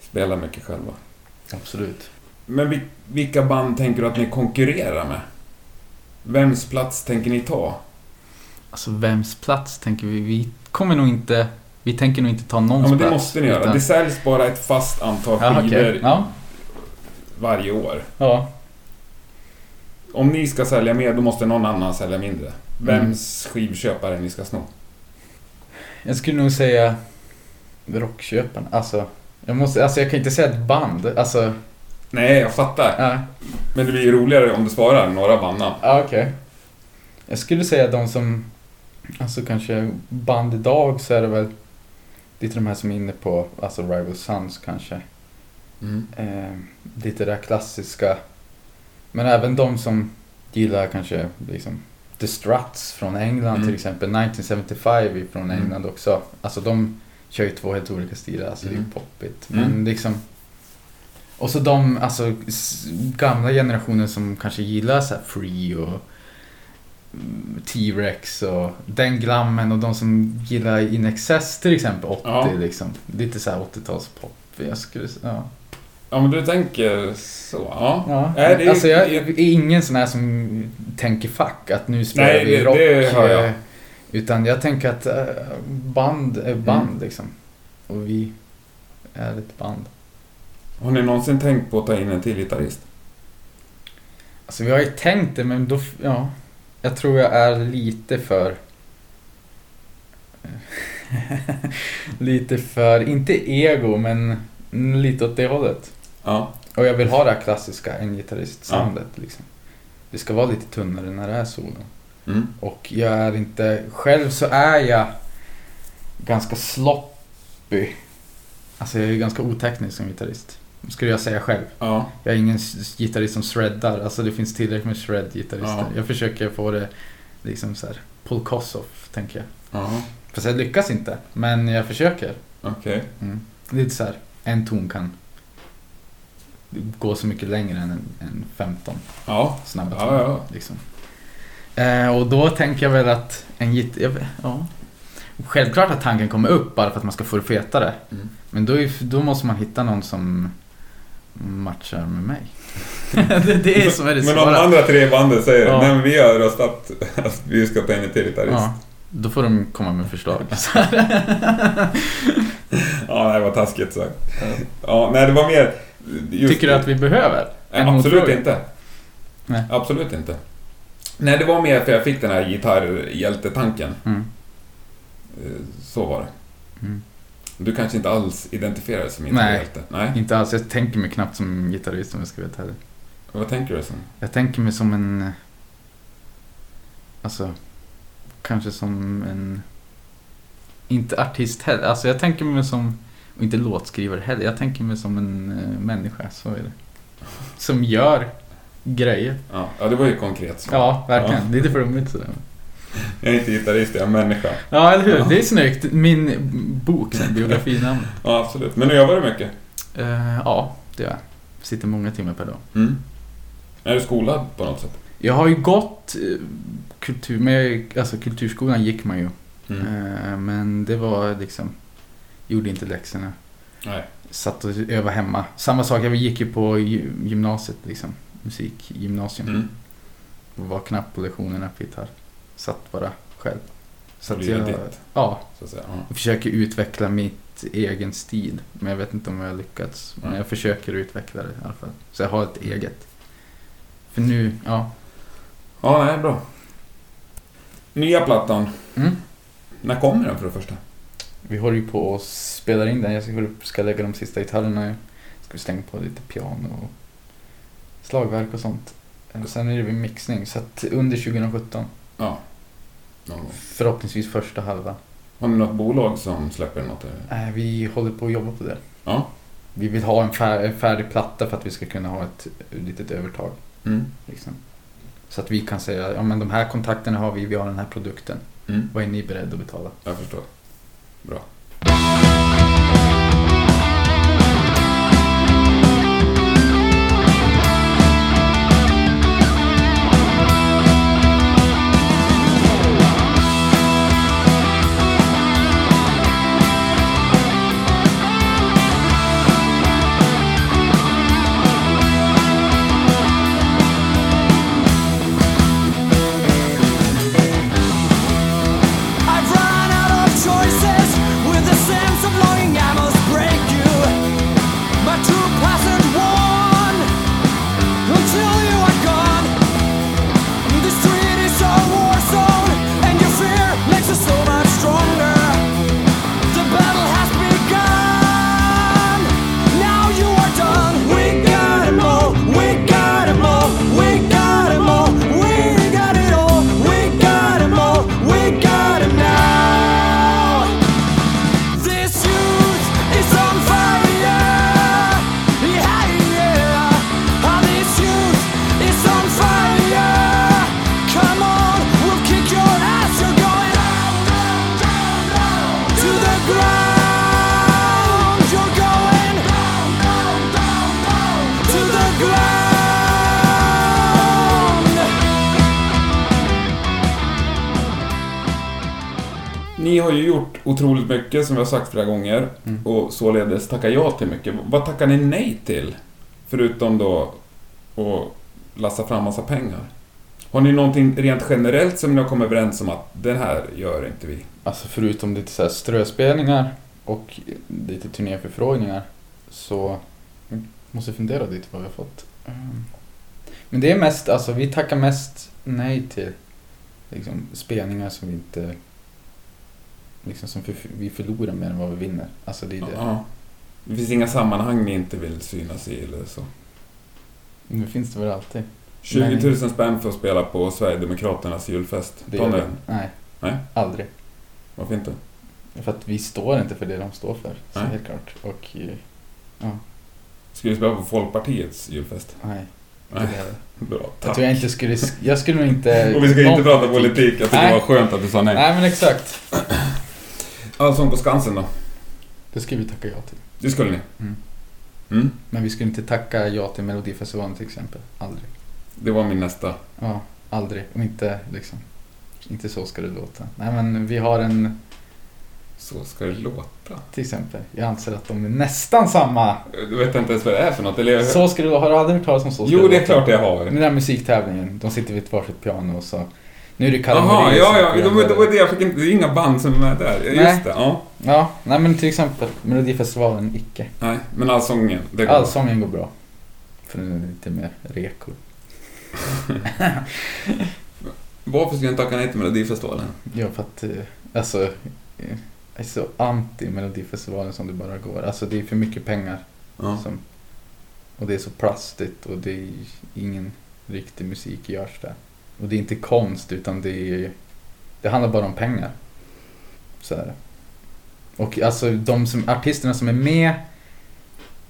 spelar mycket själva. Absolut. Men vil- vilka band tänker du att ni konkurrerar med? Vems plats tänker ni ta? Alltså vems plats tänker vi? Vi kommer nog inte, vi tänker nog inte ta någons Ja, men det plats. måste ni göra. utan- Det säljs bara ett fast antal Ja, skivor okej. Ja. varje år. ja. Om ni ska sälja mer, då måste någon annan sälja mindre. Vems skivköpare ni ska sno? Jag skulle nog säga rockköpen. Alltså, jag måste, alltså jag kan inte säga ett band. Alltså, Nej, jag fattar. ja. Men det blir ju roligare om du svarar några bandnamn. Ja, okej. Jag skulle säga de som, alltså kanske band idag så är det väl lite de här som är inne på, alltså Rival Sons kanske. Mm. Eh, lite det där klassiska. Men även de som gillar kanske liksom The Struts från England Mm. till exempel. 1975 från Mm. England också. Alltså de kör ju två helt olika stilar. Alltså det är Mm. ju poppigt. Mm. Men liksom... Och så de alltså, gamla generationen som kanske gillar så Free och mm, T-Rex och den glammen och de som gillar In Excess till exempel 80 Ja. liksom. Lite så här 80-talspop. Jag skulle, ja. Ja, men du tänker så. Ja. Ja, Nej, det är- alltså jag det är ingen sån här som tänker fuck, att nu spelar Nej, vi det- rock. det hör jag. eh, Utan jag tänker att eh, band är band Mm. liksom. Och vi är ett band. Har ni någonsin tänkt på att ta in en till gitarrist? Alltså vi har ju tänkt det, men då, ja. Jag tror jag är lite för... [LAUGHS] lite för, inte ego, men lite åt det hållet. Ja. Och jag vill ha det här klassiska en gitarrist-soundet liksom. Det ska vara lite tunnare när det är solo. Mm. Och jag är inte... Själv så är jag ganska sloppy. Alltså jag är ganska oteknisk som gitarrist. Skulle jag säga själv. Ja. Jag är ingen gitarrist som shreddar. Alltså det finns tillräckligt med shred-gitarrister. Ja. Jag försöker få det liksom så här Paul Kossoff, tänker jag. Ja. Fast jag lyckas inte. Men jag försöker. Okej. Mm. Lite så här, en ton kan gå så mycket längre än en, en 15 Ja. snabba Ja, toner. ja. Liksom. Eh, och då tänker jag väl att en gitarr... Ja. Självklart att tanken kommer upp bara för att man ska få det fetare. Mm. Men då, är, då måste man hitta någon som matchar med mig. [LAUGHS] det, det är som är det Men om de svåra. andra tre banden säger Ja. nej men vi har röstat att vi ska ta in en till gitarrist. Ja, då får de komma med förslag. [LAUGHS] [LAUGHS] [LAUGHS] Ja, det var taskigt sagt. Ja, nej det var mer... Just Tycker du att vi behöver Nej, en absolut motfråga? inte. Nej. Absolut inte. Nej, det var mer för jag fick den här gitarrhjältetanken. Mm. Eh, Så var det. Mm. Du kanske inte alls identifierar dig som Nej. gitarrhjälte? Nej. Inte alls. Jag tänker mig knappt som gitarrist om jag ska veta heller. Vad tänker du som? Jag tänker mig som en... Alltså, kanske som en... Inte artist heller. Alltså jag tänker mig som... Och inte låtskrivare heller. Jag tänker mig som en uh, människa, så är det. Som gör grejer. Ja, ja det var ju konkret svar. Ja, verkligen. Lite flummigt sådär. Jag är inte gitarrist, jag är människa. Ja, eller hur? Ja. Det är snyggt. Min bok, sen, biografinamn. Ja, absolut. Men jobbar du mycket? Eh, ja, det gör jag. Sitter många timmar per dag. Mm. Är du skolad på något sätt? Jag har ju gått eh, kultur... Men jag, alltså kulturskolan gick man ju. Mm. Eh, Men det var liksom... Gjorde inte läxorna. Nej. Satt och övade hemma. Samma sak, jag gick ju på gy- gymnasiet liksom. Musikgymnasium. Mm. Var knappt på lektionerna på gitarr. Satt bara själv. Så att jag, ditt. ja, Så att säga. Ja. jag försöker utveckla mitt egen stil. Men jag vet inte om jag har lyckats. Men jag försöker utveckla det i alla fall. Så jag har ett eget. För nu, ja. ja, nej, bra. Nya plattan. Mm. När kommer den för det första? Vi håller ju på och spelar in den. Jag ska, ska lägga de sista gitarrerna. Ska slänga på lite piano och slagverk och sånt. Och sen är det vid mixning. Så att under 2017. Ja. Någon. Förhoppningsvis första halva. Har ni något bolag som släpper något? eller? Äh, vi håller på att jobba på det. Ja. vi vill ha en färdig platta för att vi ska kunna ha ett litet övertag. Mm. Liksom. Så att vi kan säga, ja men de här kontakterna har vi, vi har den här produkten. Mm. Vad är ni beredda att betala? Jag förstår. Bra. Mycket, som vi har sagt flera gånger, Mm. och således tackar ja till mycket. Vad tackar ni nej till? Förutom då att lassa fram massa pengar. Har ni någonting rent generellt som ni har kommit överens om att det här gör inte vi? Alltså förutom lite så här ströspelningar och lite turnéförfrågningar så jag måste fundera lite vad vi har fått. Mm. Men det är mest, alltså vi tackar mest nej till liksom, spelningar som vi inte liksom som för, vi förlorar mer än vad vi vinner. Alltså det är det. Ja. Det finns inga sammanhang ni inte vill synas i eller så. Nu finns det väl alltid. 20 000 spänn för att spela på Sverigedemokraternas julfest. Det Ta den. Nej. Nej. Aldrig. Varför inte? För att vi står inte för det de står för. Så Nej. helt klart. Och eh, ja, Ska du spela på Folkpartiets julfest? nej. Nej. [LAUGHS] Bra, Jag tack. tror jag inte skulle... sk- Jag skulle nog inte... [LAUGHS] Och vi ska inte prata politik. Jag tycker Nej. det var skönt att du sa nej. Nej men exakt. Allsång på Skansen då? Det skulle vi tacka ja till. Det skulle ni? Mm. Mm. Men vi skulle inte tacka ja till Melodifestivalen till exempel. Aldrig. Det var min nästa. Ja, aldrig. Och inte liksom... Inte så ska det låta. Nej men vi har en... Så ska det låta. Till exempel. Jag anser att de är nästan samma. Du vet inte ens vad det är för något? Eller? Så ska det låta. Har du aldrig hört talas om Så ska jo, det det är låta? klart jag har. Den där musiktävlingen. De sitter vid ett varsitt piano och så... Nu är det Kalle Jaha, ja, ja. Det var, det var det jag fick inte... Det är inga band som är med där. Nej. Just det, ja. Ja, nej men till exempel Melodifestivalen, icke. Nej, men allsången. Det går. Allsången går bra. För den är lite mer reko. [LAUGHS] Varför skulle jag inte tacka nej till Melodifestivalen? Ja, för att eh, alltså, eh, jag är så anti Melodifestivalen som det bara går. Alltså det är för mycket pengar. Ja. Som, och det är så plastigt och det är ingen riktig musik görs där. Och det är inte konst utan det är, det handlar bara om pengar. Så är det. Och alltså de som, artisterna som är med,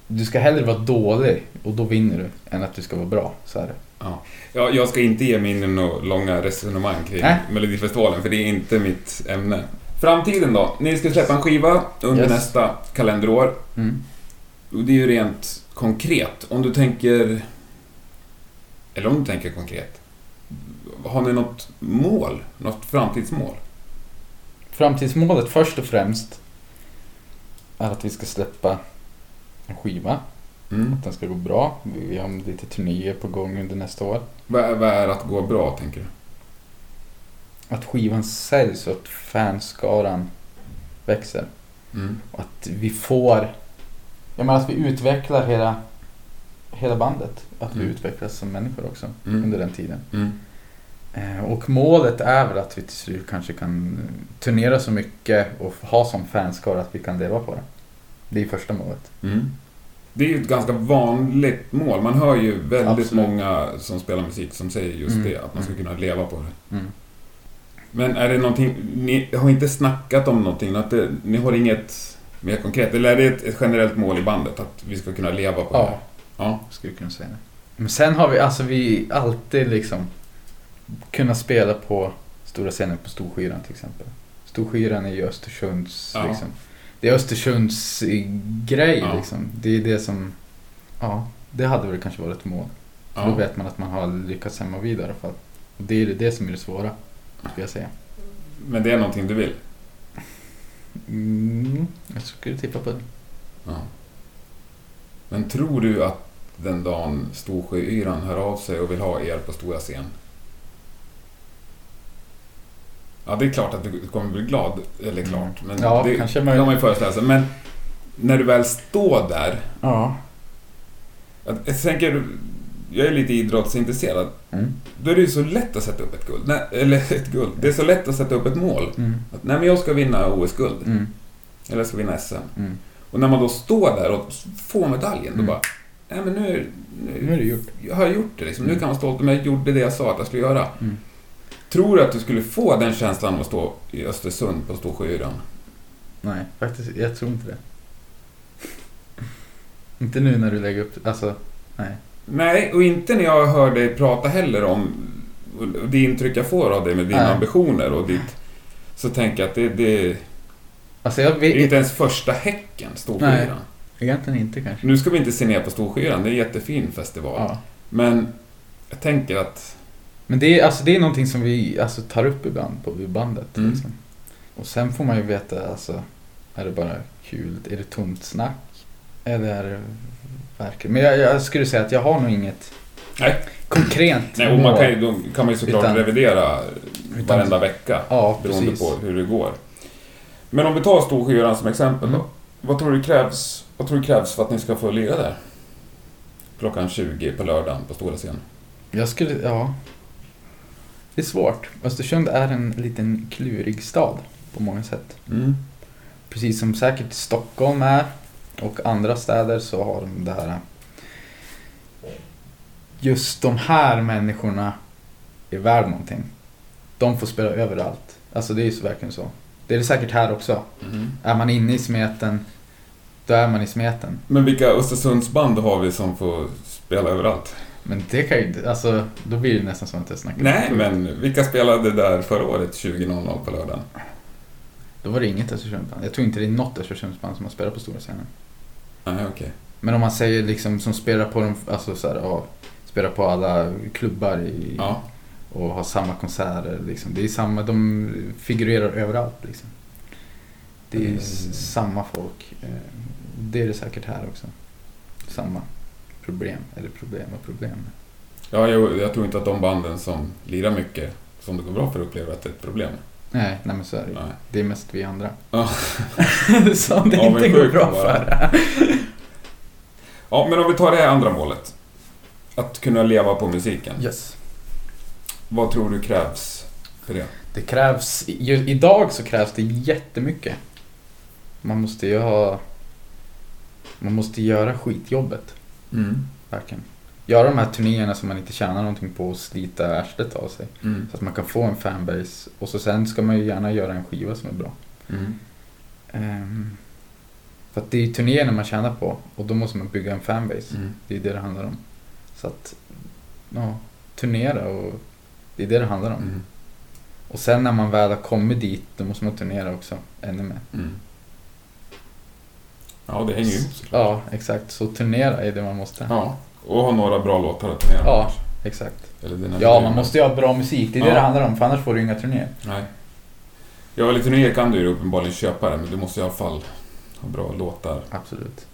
du ska hellre vara dålig och då vinner du än att du ska vara bra. Så är det. Ja. ja, jag ska inte ge mig in i några långa resonemang kring Nej. Melodifestivalen, för det är inte mitt ämne. Framtiden då? Ni ska släppa en skiva under Yes. nästa kalenderår. Mm. Och det är ju rent konkret. Om du tänker... Eller om du tänker konkret. Har ni något mål? Något framtidsmål? Framtidsmålet först och främst är att vi ska släppa en skiva. Mm. Att den ska gå bra. Vi har lite turnéer på gång under nästa år. Vad, är, vad är att gå bra, tänker du? Att skivan säljs och att fanskaran växer. Mm. Och att vi får... Jag menar att vi utvecklar hela, hela bandet. Att vi Mm. utvecklas som människor också Mm. under den tiden. Mm. Eh, Och målet är väl att vi till slut kanske kan turnera så mycket och ha som fanskara att vi kan leva på det. Det är första målet. Mm. Det är ju ett ganska vanligt mål. Man hör ju väldigt Absolut. många som spelar musik som säger just Mm. det, att man ska kunna leva på det. Mm. Men är det någonting, ni har inte snackat om någonting? Att det, ni har inget mer konkret? Eller är det ett, ett generellt mål i bandet att vi ska kunna leva på det Ja, här? Ja. skulle kunna säga det. Men sen har vi, alltså vi alltid liksom kunnat spela på stora scener på Storskyran till exempel. Storskyran är ju Östersunds, Ja. liksom. Det är Östersunds eh, grej Ja. liksom. Det är det som, ja, det hade väl kanske varit ett mål. För Då Ja. vet man att man har lyckats hemma vid i alla fall. Och det är det som är det svåra, skulle jag säga. Men det är någonting du vill? Mm, jag skulle tippa på det. Ja. Men tror du att den dagen Storsjöyran hör av sig och vill ha er på stora scen? Ja, det är klart att du kommer bli glad. Eller klart, men Ja, det kanske kan man ju föreställa sig. Men när du väl står där. Ja. Jag, tänker, jag är lite idrottsintresserad. Mm. Då är det ju så lätt att sätta upp ett guld. Nej, eller [LAUGHS] ett guld. Det är så lätt att sätta upp ett mål. Mm. Att, nej, men jag ska vinna OS-guld. Mm. Eller jag ska vinna SM. Mm. Och när man då står där och får medaljen, då Mm. bara... Nej, men nu, är- Nu är det gjort. Jag har gjort det liksom. Nu Mm. kan man vara stolt om jag gjorde det jag sa att jag skulle göra. Tror du att du skulle få den känslan av att stå i Östersund på Storsjöyran? Nej, faktiskt, jag tror inte det. [LAUGHS] inte nu när du lägger upp, alltså, nej. Nej, och inte när jag hör dig prata heller om det intryck jag får av dig med dina Nej. ambitioner och ditt... Så tänker jag att det, det, Alltså jag det är vet inte ens första häcken, Storsjöyran. egentligen inte kanske. Nu ska vi inte se ner på Storsjöyran, det är en jättefin festival. Ja. Men jag tänker att... Men det är, alltså, det är någonting som vi alltså, tar upp ibland på bandet. Mm. Liksom. Och sen får man ju veta, alltså, är det bara kul? Är det tomt snack? Eller är det verkligen? Men jag, jag skulle säga att jag har nog inget Nej. konkret Nej, och man kan ju, då kan man ju såklart Utan- revidera utan- varenda vecka. Ja, Beroende precis. på hur det går. Men om vi tar Storsjöyran som exempel Mm. då. Vad tror, du krävs, vad tror du krävs för att ni ska få lira där? Klockan 20 på lördagen på stora scen. Jag skulle, ja. Det är svårt. Östersund är en liten klurig stad på många sätt. Mm. Precis som säkert Stockholm är och andra städer så har de det här. Just de här människorna är värd någonting. De får spela överallt. Alltså det är ju så verkligen så. Det är det säkert här också. Mm. Är man inne i smeten, då är man i smeten. Men vilka Östersundsband har vi som får spela överallt? Men det kan ju alltså då blir det nästan som att jag snackar Nej, men vilka spelade där förra året 20.00 på lördagen? Då var det inget Östersundsband. Jag tror inte det är något Östersundsband som har spelat på stora scenen. Nej, okej. Men om man säger liksom som spelar på de, alltså så här, ja, spelar på alla klubbar i, Ja. och har samma konserter liksom. Det är samma, de figurerar överallt liksom. Det är Mm. samma folk. Eh, Det är det säkert här också. Samma problem, eller problem och problem. Ja, jag, jag tror inte att de banden som lirar mycket, som det går bra för, upplever att det är ett problem. Nej, nej men så är det. Nej. Det är mest vi andra. Ja. [LAUGHS] som det Ja, inte går bra för. Ja, men om vi tar det här andra målet. Att kunna leva på musiken. Yes. Vad tror du krävs för det? Det krävs, idag så krävs det jättemycket. Man måste ju ha, man måste göra skitjobbet, Mm. verkligen. Göra de här turnéerna som man inte tjänar någonting på och slita arslet av sig. Mm. Så att man kan få en fanbase. Och så sen ska man ju gärna göra en skiva som är bra. Mm. Ehm, för att det är turnéerna man tjänar på och då måste man bygga en fanbase. Mm. Det är det det handlar om. Så att, ja, turnera och det är det det handlar om. Mm. Och sen när man väl har kommit dit, då måste man turnera också ännu mer. Ja, det hänger ju ihop såklart. Ja, exakt. Så turnera är det man måste. Ja, och ha några bra låtar att turnera Ja. Exakt. Ja, man måste ju ha bra musik. Det är det Ja. det handlar om, för annars får du inga turnéer. Nej. Ja, eller turnéer kan du ju uppenbarligen köpa det, men du måste i alla fall ha bra låtar Absolut.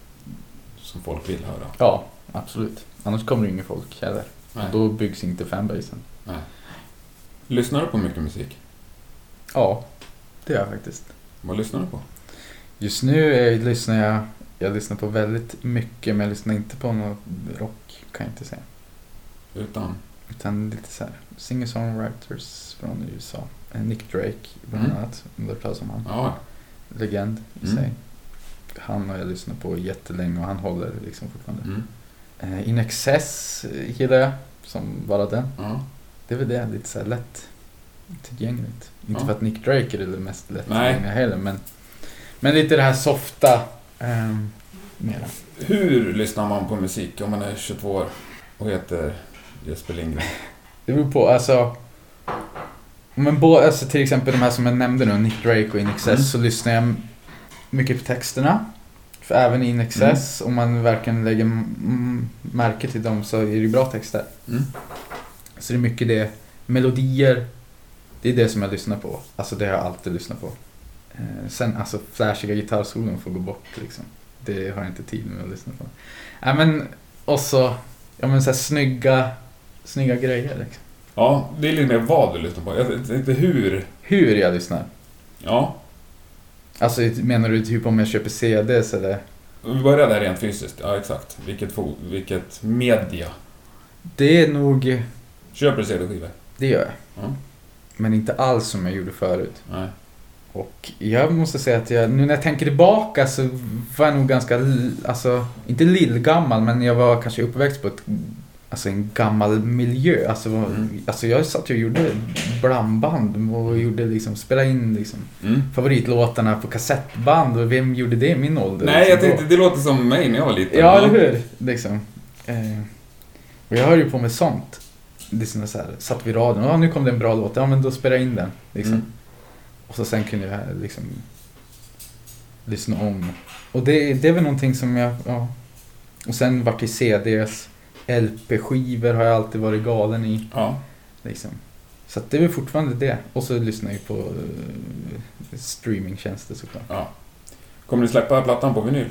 som folk vill höra. Ja, absolut. Annars kommer det ingen folk heller. Nej. Då byggs inte fanbasen. Nej. Lyssnar du på mycket musik? Ja, det gör jag faktiskt. Vad lyssnar du på? Just nu är, lyssnar jag, jag lyssnar på väldigt mycket, men jag lyssnar inte på något rock, kan jag inte säga. Utan? Utan lite så här singer-songwriters från USA. Eh, Nick Drake bland Mm. annat, om du har om han. Ja. Legend i Mm. sig. Han har jag lyssnat på jättelänge och han håller liksom fortfarande. Mm. Eh, In Excess eh, gillar jag, som bara den. Ja. Det är väl det, lite så här lätt tillgängligt. Inte Ja. för att Nick Drake är det mest lättillgängliga heller, men, Men lite det här softa. Um, mera. Hur lyssnar man på musik om man är 22 år och heter Jesper Lindgren? Det beror på, alltså. Men bo, alltså till exempel de här som jag nämnde nu, Nick Drake och In Excess, Mm. så lyssnar jag mycket på texterna. För även i In Excess, Mm. om man verkligen lägger märke till dem så är det bra texter. Mm. Så det är mycket det. Melodier, det är det som jag lyssnar på. Alltså det har jag alltid lyssnat på. Eh, sen alltså flashiga gitarrsolon får gå bort liksom. Det har jag inte tid med att lyssna på. Nej men, och så, ja men så här snygga, snygga grejer liksom. Ja, det är lite mer vad du lyssnar på. Jag tänkte hur. Hur jag lyssnar. Ja, Alltså menar du typ om jag köper CDs eller? vi börjar där rent fysiskt. Ja, exakt. Vilket, vilket media. Det är nog, Köper du CD-skivor? det gör jag. Ja. Men inte alls som jag gjorde förut. Nej. Och jag måste säga att jag, nu när jag tänker tillbaka så var jag nog ganska, alltså inte lillgammal men jag var kanske uppväxt på ett, alltså en gammal miljö. Alltså, Mm. alltså jag satt och gjorde blandband och gjorde liksom, spelade in liksom Mm. favoritlåtarna på kassettband och vem gjorde det i min ålder? Nej, liksom, jag då? tänkte det låter som mig när jag var liten. Ja, eller hur? Liksom. Eh, och jag höll ju på med sånt. Liksom så här, satt vid radion, ja nu kom det en bra låt, ja men då spelar jag in den. Liksom. Mm. Och så sen kunde jag liksom lyssna om. Och det, det är väl någonting som jag, ja. Och sen vart det CDs, LP-skivor har jag alltid varit galen i. Ja. Liksom. Så det är väl fortfarande det. Och så lyssnar jag ju på uh, streamingtjänster såklart. ja. Kommer du släppa plattan på vinyl?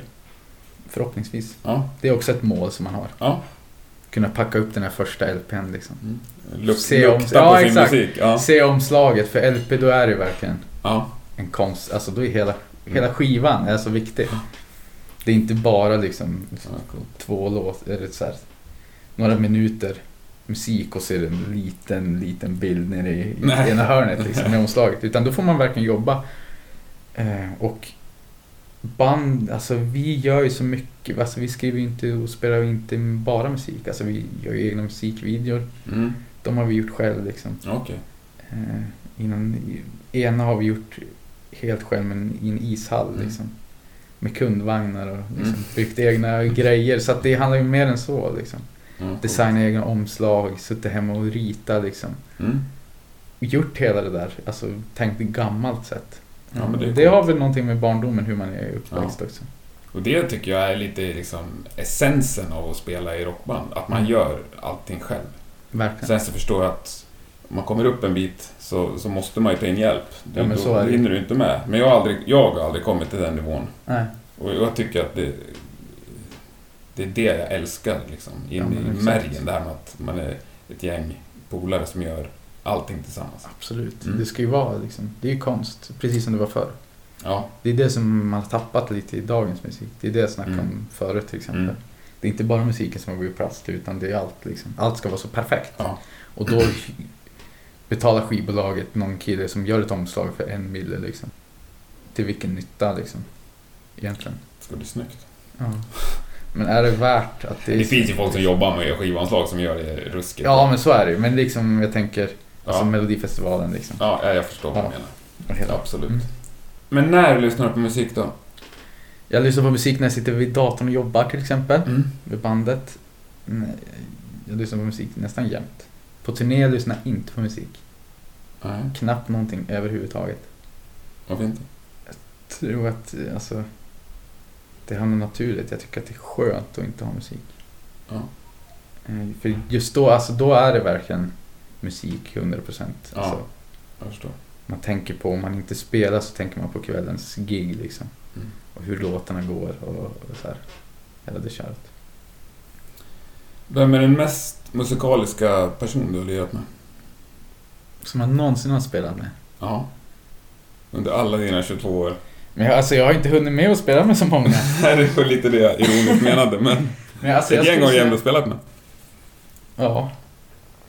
Förhoppningsvis. Ja. Det är också ett mål som man har. Ja. Kunna packa upp den här första LPn liksom. Luk, Se om- ja, musik. Ja. Se omslaget, för LP då är det verkligen Ja. en konst. Alltså då är hela, hela skivan är så viktig. Det är inte bara liksom två låtar, eller så här, några minuter musik och så är det en liten, liten bild nere i, i ena hörnet [LAUGHS] liksom, med omslaget. Utan då får man verkligen jobba. Eh, och band, alltså vi gör ju så mycket. Alltså vi skriver ju inte och spelar ju inte bara musik. Alltså vi gör ju egna musikvideor. Mm. De har vi gjort själv liksom. Okej. Eh, innan, ena har vi gjort helt själv men i en ishall Mm. liksom. Med kundvagnar och liksom, Mm. byggt egna [LAUGHS] grejer. Så det handlar ju mer än så liksom. Ja, coolt. Designa egna omslag, suttit hemma och ritat liksom. Mm. Gjort hela det där, alltså tänkt i gammalt sätt. Ja, det det har väl någonting med barndomen, hur man är uppväxt också. Och det tycker jag är lite liksom essensen av att spela i rockband. Att man Mm. gör allting själv. Verkligen. Sen så förstår jag att om man kommer upp en bit så, så måste man ju ta in hjälp. Du, Ja, men då så är det. hinner du inte med. Men jag har, aldrig, jag har aldrig kommit till den nivån. Nej. Och jag tycker att det, det är det jag älskar liksom. In Ja, i exakt. märgen, det här med att man är ett gäng polare som gör allting tillsammans. Absolut. Mm. Det ska ju vara liksom, det är ju konst, precis som det var förr. Ja, Det är det som man har tappat lite i dagens musik. Det är det jag snackade Mm. om förut till exempel. Mm. Det är inte bara musiken som har blivit plast utan det är allt liksom. Allt ska vara så perfekt. ja. Och då betalar skivbolaget någon kille som gör ett omslag för en mille liksom. Till vilken nytta liksom. Egentligen. det ska bli snyggt. Ja. Men är det värt att det... Det, finns ju folk som jobbar med skivanslag som gör det ruskigt. Ja men så är det ju. Men liksom jag tänker, alltså ja. Melodifestivalen liksom. ja, ja, jag förstår vad du Ja. menar. Och hela- Absolut. Mm. Men när lyssnar du på musik då? Jag lyssnar på musik när jag sitter vid datorn och jobbar till exempel. Mm. Med bandet. Jag lyssnar på musik nästan jämt. På turné lyssnar jag inte på musik. Nej, Knappt någonting överhuvudtaget. varför inte? tror att alltså, det hamnar naturligt. Jag tycker att det är skönt att inte ha musik. Ja. Eh, För just då, alltså, då är det verkligen musik 100%. Ja. Alltså, Jag förstår. man tänker på, om man inte spelar så tänker man på kvällens gig liksom. Mm. Och hur låtarna går och, och så här. Hela det köret. Vem är den mest musikaliska person du har lirat med? Som man någonsin har spelat med. Ja. Under alla dina 22 år. Men jag, alltså, jag har inte hunnit med att spela med så många. [LAUGHS] Nej, det var lite det jag ironiskt menade, men Men alltså, ett jag gäng har säga- ändå spelat med. Ja,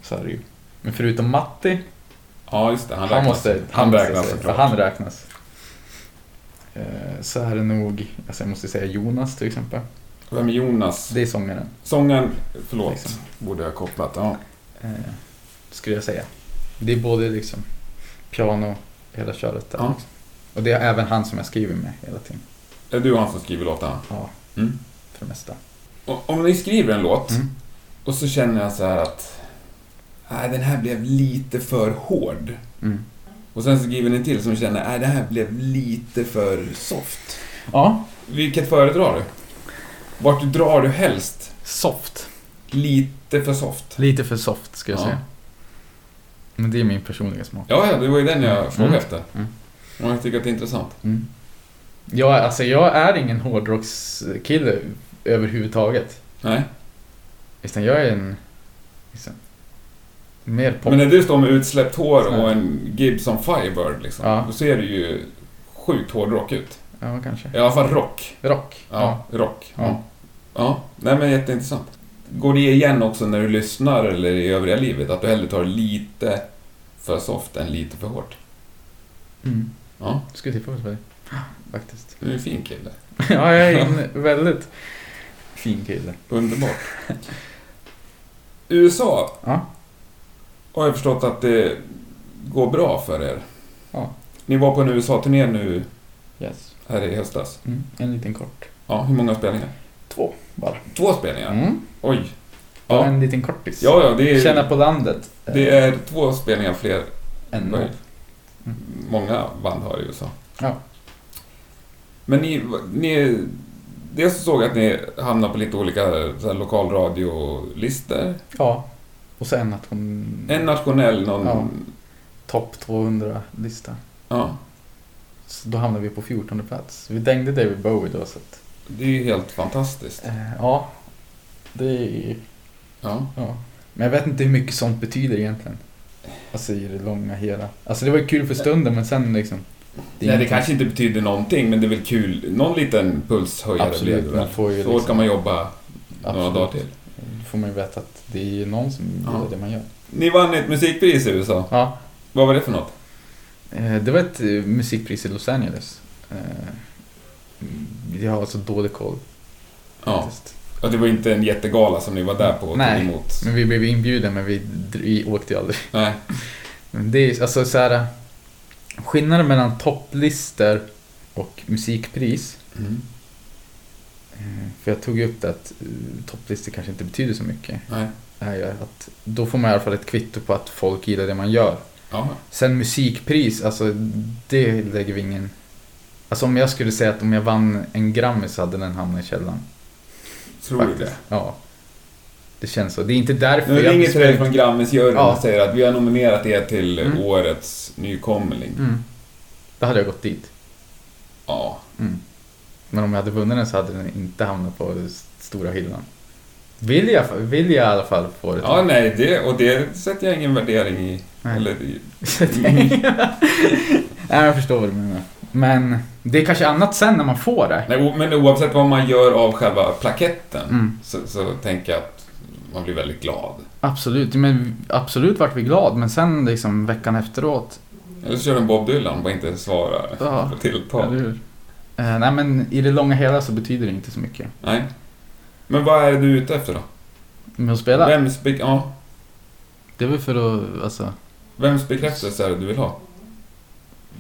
så är det ju. Men förutom Matti Ja, just det. Han Han räknas. måste, han måste räknas såklart. Han räknas. Eh, Så är det nog, alltså jag måste säga Jonas till exempel. Vem är Jonas? Det är sångaren, Sången, förlåt, Liksom. borde jag ha kopplat. Ja. eh, skulle jag säga. Det är både liksom piano, hela köret där. Ja. liksom. Och det är även han som jag skriver med hela tiden. Är det du och han som skriver låtarna? Ja, Mm. för det mesta. Och, om ni skriver en låt Mm. och så känner jag så här att Nej, den här blev lite för hård. Mm. Och sen så skriver ni till som känner Nej, det här blev lite för soft. Ja, Vilket föredrar du? Vart drar du helst? soft. Lite för soft? Lite för soft ska jag Ja. säga. Men det är min personliga smak. Ja, ja, det var ju den jag frågade Mm. efter. Mm. Och jag tycker att det är intressant. Mm. Jag, alltså, jag är ingen hårdrockskille överhuvudtaget. Nej. Utan jag är en... Liksom, mer pop. Men när du står med utsläppt hår och en Gibson Firebird liksom, Ja. då ser du ju sjukt hårdrock ut. Ja, kanske. I alla fall rock. Rock. Ja, rock. Ja. Ja. Nej men jätteintressant. Går det igen också när du lyssnar eller i övriga livet? Att du hellre tar lite för soft än lite för hårt? Mm. Ja, Skulle tippa på det. Faktiskt. du är en fin kille. [LAUGHS] ja, jag är en [LAUGHS] väldigt fin kille. Underbart. USA Ja. har jag förstått att det går bra för er. Ja. Ni var på en USA-turné nu Yes. här i höstas. Mm. En liten kort. Ja, hur många spelningar? Två bara. Två spelningar? Mm. Oj. Bara Ja. en liten kortis. Ja, ja, det är, Känna på landet. det är två spelningar fler En vad noll. många band har i USA. Ja. Men ni, ni... Dels så såg jag att ni hamnar på lite olika lokalradiolistor. Ja. Och så en nation... En nationell, någon... Ja. Topp 200-lista. Ja. Så då hamnade vi på 14 plats. Vi dängde David Bowie då så att... Det är ju helt fantastiskt. Eh, ja. Det är... Ja. Ja. Men jag vet inte hur mycket sånt betyder egentligen. Alltså i det långa hela. Alltså det var ju kul för stunden men sen liksom... är Nej, det kanske inte betyder någonting, men det är väl kul. Någon liten pulshöjare Absolut, blir det väl. får ju Så liksom- kan man jobba några Absolut. dagar till. Då får man ju veta att det är ju någon som Ja. gillar det man gör. Ni vann ett musikpris i USA. Ja. Vad var det för något? Eh, Det var ett eh, musikpris i Los Angeles. Jag har alltså dålig koll. Ja. Och det var inte en jättegala som ni var där på och tog Nej. emot? Men vi blev inbjudna men vi, vi åkte ju aldrig. Nej. [LAUGHS] Men det är alltså så här. Skillnaden mellan topplistor och musikpris. Mm. eh, För jag tog ju upp det att eh, topplistor kanske inte betyder så mycket. Nej. Är att då får man i alla fall ett kvitto på att folk gillar det man gör. Ja. Sen musikpris, alltså det lägger vi ingen... Alltså om jag skulle säga att om jag vann en Grammy så hade den hamnat i källaren. Tror du det? Ja. Det känns så. Det är inte därför Nu jag... ringer till dig från Grammisjuryn Ja. och säger att vi har nominerat er till Mm. årets nykomling. Mm. Då hade jag gått dit. Ja. Mm. Men om jag hade vunnit den så hade den inte hamnat på stora hyllan. Vill jag, vill jag i alla fall få det. Ja, nej, det, och det sätter jag ingen värdering i. Nej. Eller i. [LAUGHS] Nej, jag förstår vad du menar. Men det är kanske annat sen när man får det. Nej, men oavsett vad man gör av själva plaketten Mm. så, så tänker jag att man blir väldigt glad. Absolut, men absolut vart vi glad. Men sen liksom veckan efteråt. Eller så kör en Bob Dylan och inte svarar Ja. på tilltal. Eh, nej men i det långa hela så betyder det inte så mycket. Nej. Men vad är det du är ute efter då? Med att spela? Vems, ja, Det är väl för att, alltså, vems bekräftelse är det du vill ha?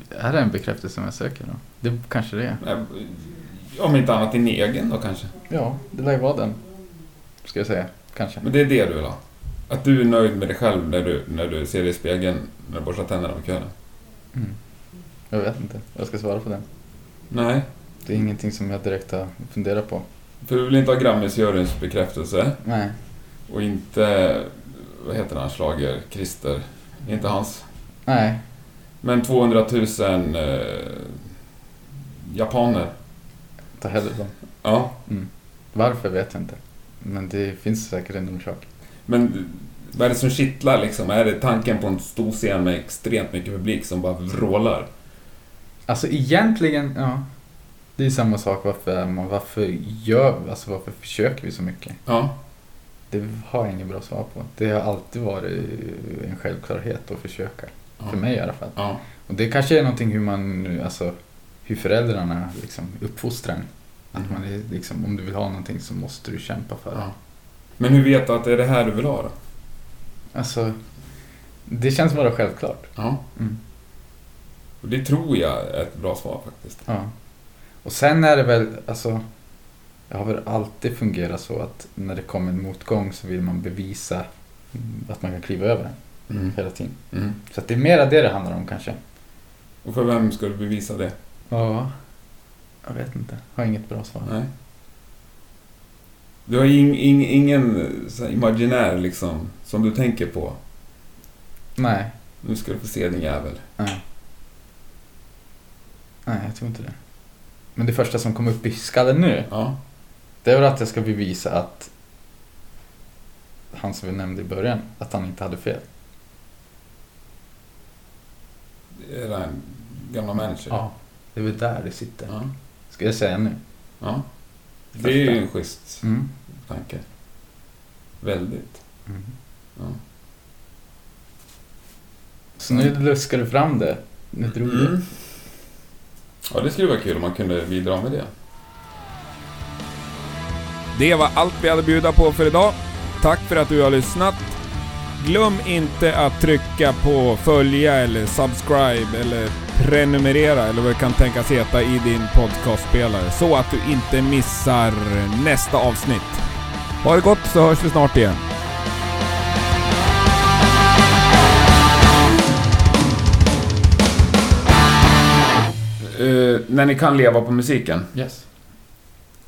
Är det en bekräftelse som jag söker då? Det kanske det är. Om inte annat din egen då kanske. Ja, det lär ju vara den. Ska jag säga, kanske. Men det är det du vill ha? Att du är nöjd med dig själv när du, när du ser dig i spegeln när du borstar tänderna på kvällen? Mm. Jag vet inte, jag ska svara på den. Nej, Det är ingenting som jag direkt har funderat på. för du vill inte ha Grammisjuryns bekräftelse Nej. och inte, vad heter han, slager Christer, inte hans. Nej. Men 200 000 eh, japaner. Ta hellre dem. Ja, Mm. Varför vet jag inte. Men det finns säkert en orsak. men vad är det som kittlar liksom? Är det tanken på en stor scen med extremt mycket publik som bara vrålar? Alltså egentligen, ja. Det är samma sak. Varför, man, varför gör alltså varför försöker vi så mycket? Ja, Det har jag inget bra svar på. Det har alltid varit en självklarhet att försöka. Ja. För mig i alla fall. Ja, Och det kanske är någonting hur man, alltså, hur föräldrarna liksom uppfostrar en. Att man är, liksom, om du vill ha någonting så måste du kämpa för det. ja. Men hur vet du att det är det här du vill ha då? Alltså, det känns bara självklart. Ja. Mm. Och det tror jag är ett bra svar faktiskt. Ja. Och sen är det väl, alltså, det har väl alltid fungerat så att när det kommer en motgång så vill man bevisa att man kan kliva över den Mm. hela tiden. Mm. Så att det är mera det det handlar om kanske. Och för vem ska du bevisa det? Ja, jag vet inte. Har inget bra svar. Nej. Du har ing, ing, ingen imaginär liksom, som du tänker på. Nej, Nu ska du få se din jävel. nej. Nej, jag tror inte det. Men det första som kom upp i skallen nu, Ja. det är väl att jag ska bevisa att han som vi nämnde i början, att han inte hade fel. Det är den gamla manager. Ja, det är väl där det sitter. Ja. Ska jag säga nu? ja. Det är ju en schysst Mm. tanke. Väldigt. Mm. Ja. Så nu luskar du fram det. Nu drog du. Mm. Ja, det skulle vara kul om man kunde bidra med det. Det var allt vi hade att bjuda på för idag. Tack för att du har lyssnat. Glöm inte att trycka på följa eller subscribe eller prenumerera eller vad det kan tänkas heta i din podcastspelare så att du inte missar nästa avsnitt. Ha det gott så hörs vi snart igen. Eh, när ni kan leva på musiken Yes.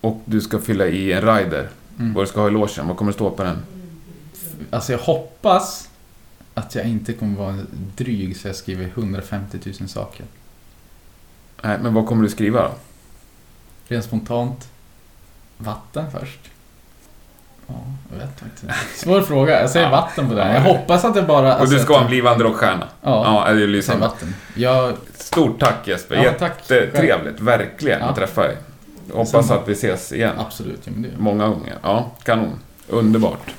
och du ska fylla i en rider, Mm. vad du ska ha i logen, vad kommer det stå på den? Alltså jag hoppas att jag inte kommer vara dryg så jag skriver 150 000 saker. Nej, men vad kommer du skriva då? Rent spontant. Vatten först. Ja, jag vet inte. Svår fråga. Jag säger Ja. vatten på den. Jag Ja. hoppas att det bara... och alltså du ska vara en blivande rockstjärna. Ja, Ja, säger lysande. vatten. Jag... Stort tack Jesper, Ja, tack. jättetrevligt, verkligen, Ja. att träffa dig. Hoppas att vi ses igen. Absolut, ja, men det Många gånger. Ja, kanon. Underbart.